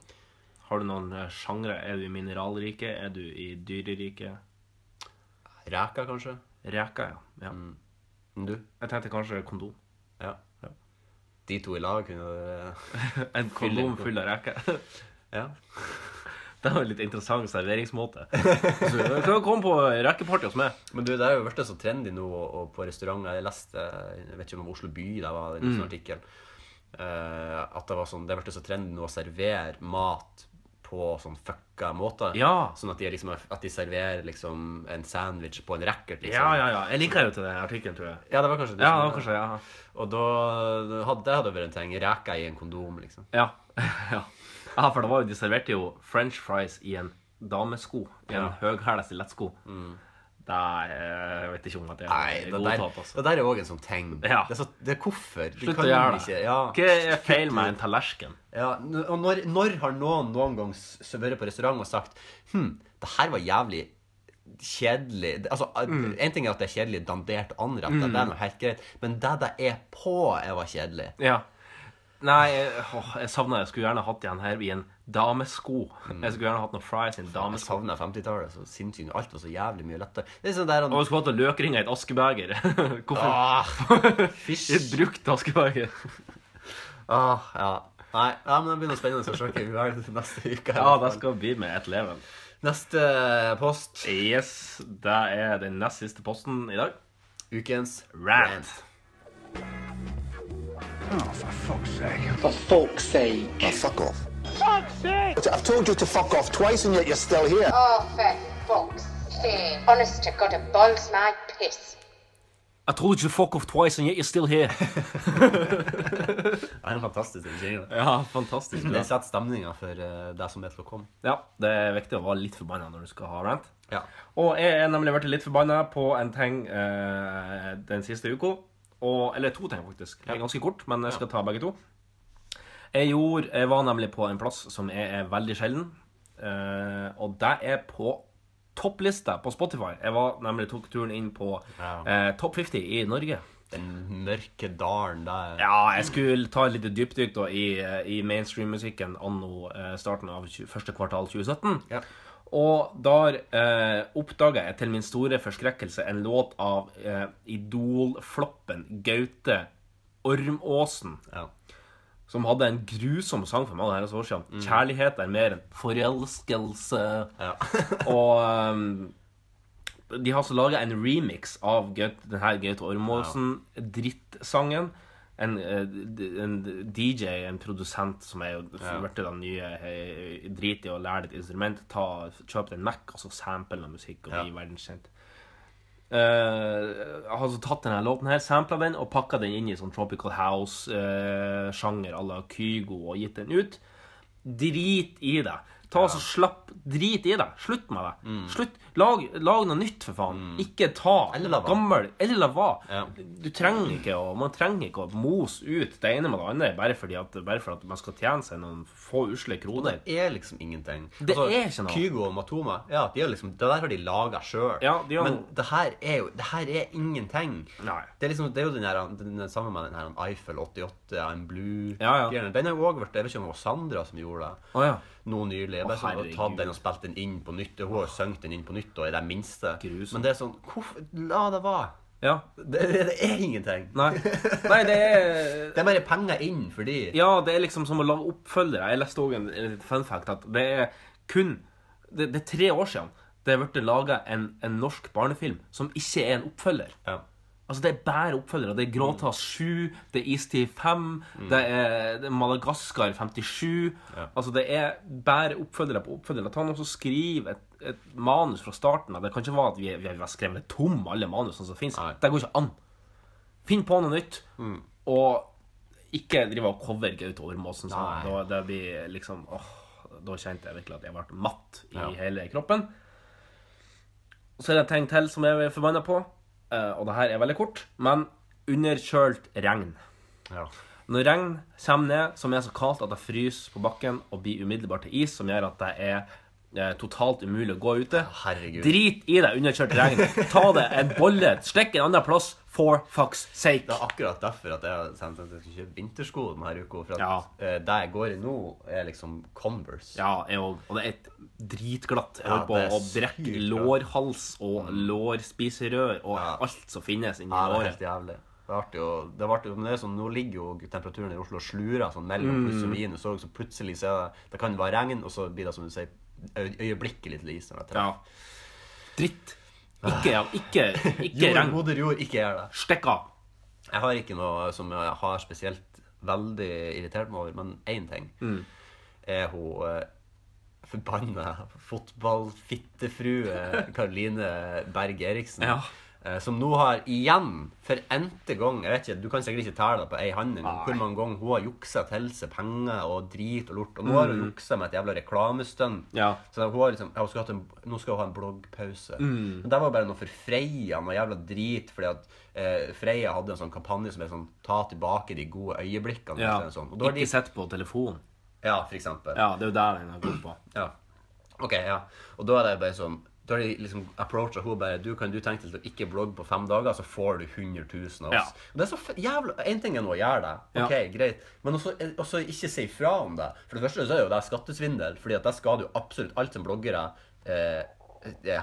Har du noen eh, sjangre? Er du i mineralriket? Er du i dyreriket? Reker, kanskje? Reker, ja. ja. Mm. du? Jeg tenkte kanskje kondom. Ja. De to i lag kunne En kondom full av reker. Ja. Det var en litt interessant serveringsmåte. Så du kan komme på rekeparty hos meg. Men du, det er jo blitt så trendy nå og, og på restauranter. Jeg leste Jeg vet ikke om Oslo by, det var en sånn artikkel. Uh, at det var sånn Det blitt så trendy nå å servere mat på sånn fucka måter. Ja. Sånn at de, liksom, at de serverer liksom en sandwich på en racket. Liksom. Ja, ja, ja. Jeg liker jo til den artikkelen, tror jeg. Ja, det var kanskje det. Ja, det var kanskje, ja. Og da hadde det hadde vært en ting. Reker i en kondom, liksom. Ja. ja. ja, for det var jo, de serverte jo french fries i en damesko. I en Ja. høghæla stilettsko. Det er, jeg vet ikke om at det Nei, er det der, godtatt, altså. det der er òg en sånn ting. Ja. Det, er så, det er hvorfor. Du Slutt å gjøre det. ikke- Ja. Hva er feil med en tallerken? Ja, og når, når har noen noen gang vært på restaurant og sagt Hm, det her var jævlig kjedelig Altså, Mm. En ting er at det er kjedelig dandert anrett, det er noe helt greit, men det det er på, er var kjedelig. Ja. Nei, jeg- åh, jeg savner Jeg skulle gjerne hatt igjen her i en damesko. Jeg skulle gjerne hatt noen fries i en Jeg damesko. savner 50-tallet så sinnssykt. Alt var så jævlig mye lettere. Det er sånn der Og jeg skulle hatt løkringer i et askebeger. Hvorfor? ah, I Fysj. et brukt askebeger. Ah, ja. Nei, ja, men det blir noe spennende å se hva vi velger til neste uke. Ja, det skal bli med et leven. Neste post. Yes, det er den nest siste posten i dag. Ukens Rant. For fuck's sake. Oh, fuck off. Fuck's sake! I've told you to fuck off twice and yet you're still here. Oh, for fuck's sake. Honest to God, it boils my piss. I told you to fuck off twice and yet you're still here. Det er en fantastisk jingle. Ja, fantastisk bra. Det setter stemninga for eh, det som er til å komme. Ja, det er viktig å være litt forbanna når du skal ha rant. Ja. Og jeg er nemlig blitt litt forbanna på en ting uh, den siste uka. Og, eller to ting, faktisk. Det er ganske kort, men jeg skal ta begge to. Jeg, gjorde, jeg var nemlig på en plass som er, er veldig sjelden. Uh, og det er på topplista på Spotify. Jeg var nemlig tok turen inn på Ja. eh, Topp 50 i Norge. Den mørke dalen der. Ja, jeg skulle ta et lite dypdykk da i, i mainstream-musikken anno uh, starten av 20, første kvartal 2017. Ja. Og der eh, oppdaga jeg til min store forskrekkelse en låt av eh, Idol-floppen Gaute Ormåsen. Ja. Som hadde en grusom sang for mange her år siden. 'Kjærlighet er mer enn forelskelse'. Ja. Og um, de har altså laga en remix av Gaute- den Gaute Ormåsen-drittsangen. En, eh, en DJ, en produsent som er jo blitt den nye eh, Drit i å lære et instrument. Ta, kjøpe en Mac, og så sample noe musikk, og Ja. verdenskjent. Uh, har altså tatt denne låten her, sampla den og pakka den inn i sånn Tropical House-sjanger à la Kygo og gitt den ut. Drit i det. Ta altså Slapp Drit i det. Slutt med det. Slutt. Lag, lag noe nytt, for faen. Ikke ta Eller la gammel Eller la være. Ja. Du trenger ikke å Man trenger ikke å mose ut det ene med det andre bare, fordi at, bare for at man skal tjene seg noen få usle kroner. det er liksom ingenting. Det er ikke noe. Kygo og Matoma, ja, de liksom, det der har de laga sjøl. Ja, de har Men det her er jo det her er ingenting. Nei. Det er liksom, det er jo den, her, den, den samme med den her Eiffel 88, en Blue Ja, ja. Den har jo også vært Jeg vet ikke om det var Sandra som gjorde det Oh, ja. Nå nylig. Jeg har Å, sånn, tatt den og spilt den inn på nytt. Hun har sunget den inn på nytt og er det minste. Grusom. Men det er sånn Hvorfor La det være. Ja. Det, det er ingenting. Nei. Nei, det er Det er bare penger inn for de. Ja, det er liksom som å lage oppfølgere. Jeg leste òg en, en fun fact at det er kun Det, det er tre år siden det blitt laga en, en norsk barnefilm som ikke er en oppfølger. Ja. Altså, det er bare oppfølgere. Det er Gråta 7, det er Istid 5, det, er, det er Madagaskar 57. Altså, det er bare oppfølgere på oppfølgere. Ta noen som skriver et, et manus fra starten av. Det kan ikke være at vi, vi har skrevet tom alle manusene som fins. Det går ikke an. Finn på noe nytt, og ikke drive og cover Gaute Ormåsen. Sånn. Da, det blir liksom åh, Da kjente jeg virkelig at jeg ble matt i Ja. hele kroppen. Så er det en ting til som jeg er forbanna på, og det her er veldig kort, men underkjølt regn. Ja. Når regn kommer ned, som er så kaldt at det fryser på bakken og blir umiddelbart til is, som gjør at det er eh, totalt umulig å gå ute Herregud. Drit i deg underkjørt regn. Ta det en bolle, stikk en annen plass, for fucks sake. Det er akkurat derfor at jeg har sendt at jeg skal kjøpe vintersko denne uka. For at Ja. eh, det jeg går i nå, er liksom Converse. Ja, òg. Og det er et dritglatt. Jeg Ja, holder på å brekke lårhals og lårspiserør og Ja. alt som finnes inni Ja, det er helt jævlig. Det er artig det er artig, det er sånn, Nå ligger jo temperaturen i Oslo og slurer sånn mellom pluss og minus. Så, så plutselig så er det Det kan være regn, og så blir det som du sier øyeblikkelig til is. når det Ja. Dritt. Ikke, ja, ikke, ikke Jord, moder jord, ikke gjør det. Stikk av. Jeg har ikke noe som jeg har spesielt veldig irritert meg over, men én ting Mm. er hun uh, forbanna fotballfittefrue Karoline Berg Eriksen. Ja. Eh, Som nå har igjen, for n-te gang Jeg vet ikke, Du kan sikkert ikke telle det på ei hånd hvor mange ganger hun har juksa til seg penger og drit og lort. Og nå har hun juksa med et jævla reklamestunt. Mm. Ja. Så hun har liksom, hun skal ha en, nå skal hun ha en bloggpause. Mm. Men det var bare noe for Freia, noe jævla drit, fordi at eh, Freia hadde en sånn kampanje som er sånn ta tilbake de gode øyeblikkene. Ja. Sånn. Ikke de, sett på telefonen. ja, for eksempel. Ja, det er jo der den har gått på. Ja. Ok, ja. Og da er det bare sånn Da har de liksom approacha henne bare Du kan du tenke deg til å ikke blogge på fem dager, så får du 100 000 av oss. Ja. Og det er så jævla En ting er nå å gjøre det, ok, Ja. greit, men også, også ikke si fra om det. For det første så er jo det skattesvindel, fordi at det skader jo absolutt alt som bloggere eh,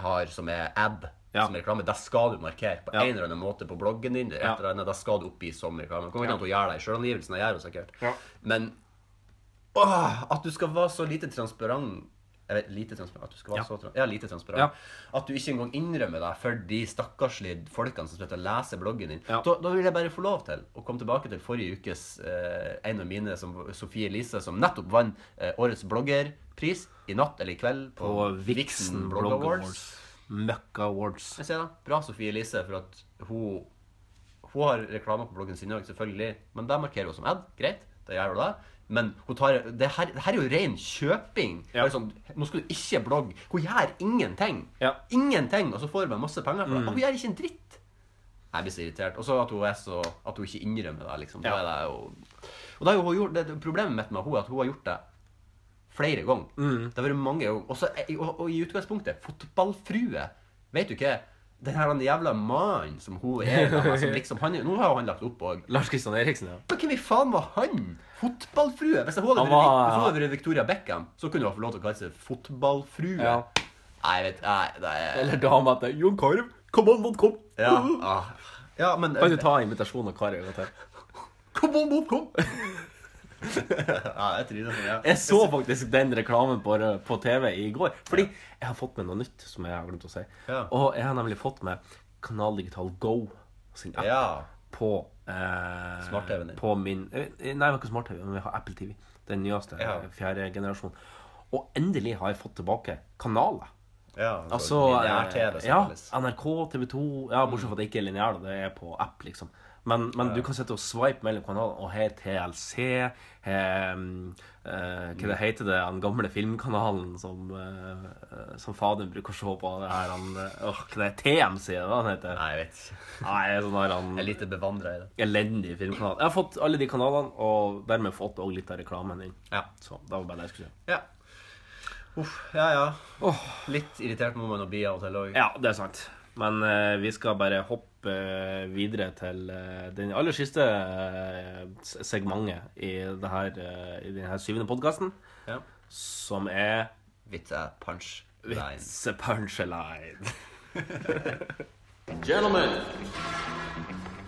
har som er ad, Ja. som reklame, det skal du markere på en eller annen måte på bloggen din. Et eller annet, Det skal du oppgi som reklame. Det kommer ikke an til å gjøre det i sjølangivelsen, det gjør du sikkert. Men Åh, at du skal være så lite transparent jeg vet, lite transparent, at du skal være Ja. så tra- ja, lite transparent. Ja. At du ikke engang innrømmer deg for de stakkarslige folkene som sitter og leser bloggen din. Da, da vil jeg bare få lov til å komme tilbake til forrige ukes eh, en av mine, som Sofie Elise, som nettopp vant eh, årets bloggerpris i natt eller i kveld på, På Vixen Blog Awards. Møkka Awards. Jeg ser da. Bra, Sofie Elise, for at hun Hun har reklame på bloggen sin òg, selvfølgelig. Men det markerer hun som ad. Greit, da gjør hun det. Men tar, det, her, det her er jo ren kjøping. Ja. Sånn, nå skal du ikke blogge. Hun gjør ingenting. Ja. Mm. Ingenting, og så får hun masse penger for det. Og hun gjør ikke en dritt. Jeg blir så irritert. Og så at hun er så At hun ikke innrømmer det, liksom. Ja. er det jo Og da har jo hun gjort det, Problemet mitt med henne er at hun har gjort det flere ganger. Mm. Det har vært mange ganger. Og, og, og i utgangspunktet fotballfrue. Vet du hva? Den her jævla mannen som hun er som liksom, han, Nå har jo han lagt opp òg. Lars Kristian Eriksen, ja. Men hvem i faen var han? Fotballfrue? Hvis hun hadde, vært- vært Victoria Beckham, så kunne hun få lov til å kalle seg fotballfrue. Ja. Nei, vet Nei, det er Eller dama til Jon Karv. Come on, mot kom! Ja, ah. ja men Kan du ta invitasjonen av Kari en gang til? Kom on, mot kom! ja, jeg tror det. Ja. Jeg så faktisk den reklamen på, på TV i går. Fordi jeg har fått med noe nytt som jeg har glemt å si. Ja. Og jeg har nemlig fått med Kanal Digital Go sin app Ja. på eh, Smart-TV-en. På min eh, Nei, vi har ikke smart-TV, men vi har Apple TV. Den nyeste, Ja. fjerde generasjon. Og endelig har jeg fått tilbake kanaler. ja Altså, eh, ja. NRK, TV 2 Ja, bortsett fra at det ikke er lineær, det er på app, liksom. Men, men du kan sitte og swipe mellom kanalene, og her TLC Hva det heter det, den gamle filmkanalen som, eh, eh, som faderen bruker å se på? Det her, han, eh, åh, hva det er TMC, det han heter? Nei, jeg vet ikke. Nei, sånn her, han Jeg er lite bevandra i det. elendig filmkanal. Jeg har fått alle de kanalene, og dermed fått også litt av reklamen inn. Ja. Så det var bare det jeg skulle si. Ja. Uff, ja, ja. Litt irritert må man bli av og til òg. Ja, det er sant. Men eh, vi skal bare hoppe eh, videre til eh, den aller siste eh, segmentet i, det i denne syvende podkasten, Ja. som er Vits er punch line. Gentlemen,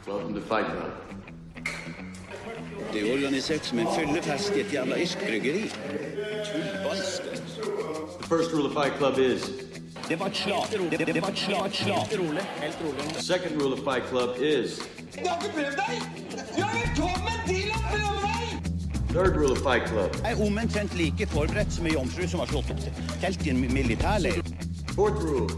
welcome to Fight Club. Det er organisert som en fyllefest i et jævla irsk bryggeri. The first rule of Fight Club is Det var et slag. Det, det, det var et slag. Helt rolig. Helt rolig. second rule of Fight Club is Jeg har ikke prøvd deg! Ja, velkommen til å prøve deg! third rule of Fight Club. Jeg er omtrent like forberedt som ei jomfru som har slått opp telt i en militærleir. Fourth rule.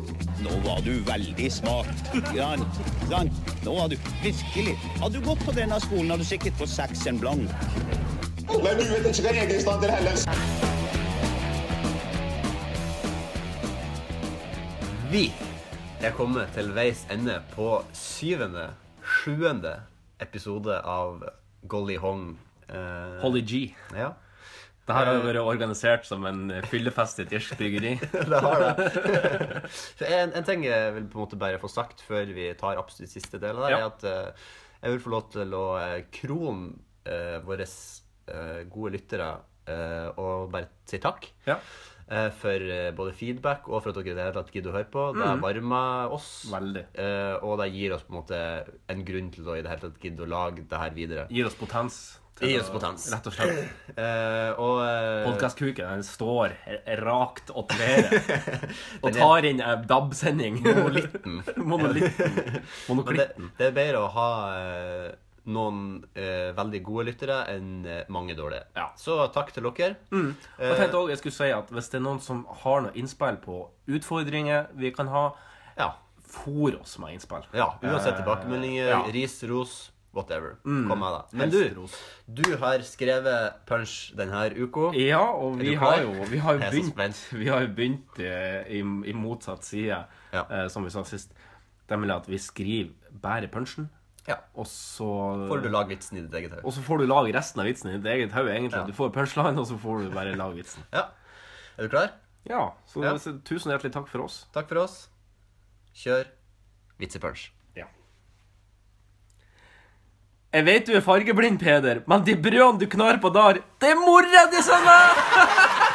Nå var du veldig smart. Jan, Jan, nå var du virkelig. Hadde du gått på denne skolen, hadde du sikkert fått sekseren blank. Men du vet ikke hva til heller. Vi er kommet til veis ende på syvende, sjuende episode av Golly Hong. Eh, Holly G. Ja, Det her har jo vært organisert som en fyllefest i et irsk bryggeri. det har det. En, en ting jeg vil på en måte bare få sagt før vi tar absolutt siste del der, Ja. er at eh, jeg vil få lov til å krone uh, våre eh, gode lyttere eh, og bare si takk. Ja. Eh, for eh, både feedback og for at dere i det hele tatt gidder å høre på. Det varmer oss. Veldig. Eh, og det gir oss på en måte en grunn til å i det hele tatt gidde å lage det her videre. Gir oss potens. Gir oss potens. Rett og slett. Eh, og eh, Podkastkuken står rakt og været og tar inn en DAB-sending. Monolitten. Monolitten. Monoklitten. det, det er bedre å ha eh, noen eh, veldig gode lyttere enn eh, mange dårlige. Ja. Så takk til dere. Og jeg tenkte også, jeg skulle si at Hvis det er noen som har noe innspill på utfordringer vi kan ha, Ja. for oss med innspill. ja uansett tilbakemeldinger, ja. ris, ros, whatever. Kom med det. Men du, du har skrevet punch denne uka. Ja, og vi har jo, vi har jo begynt, vi har begynt eh, i, i motsatt side, Ja. eh, som vi sa sist. Nemlig at vi skriver bare punchen, Ja. og så Får du lage vitsen i ditt eget hode. Og så får du lage resten av vitsen i ditt eget hode, egentlig. Ja. Du får punchline, og så får du bare lage vitsen. Ja. Er du klar? Ja, så Ja. tusen hjertelig takk for oss. Takk for oss. Kjør vitsepunch. Ja. Jeg vet du er fargeblind, Peder, men de brødene du knar på der, det er mora di, sønne!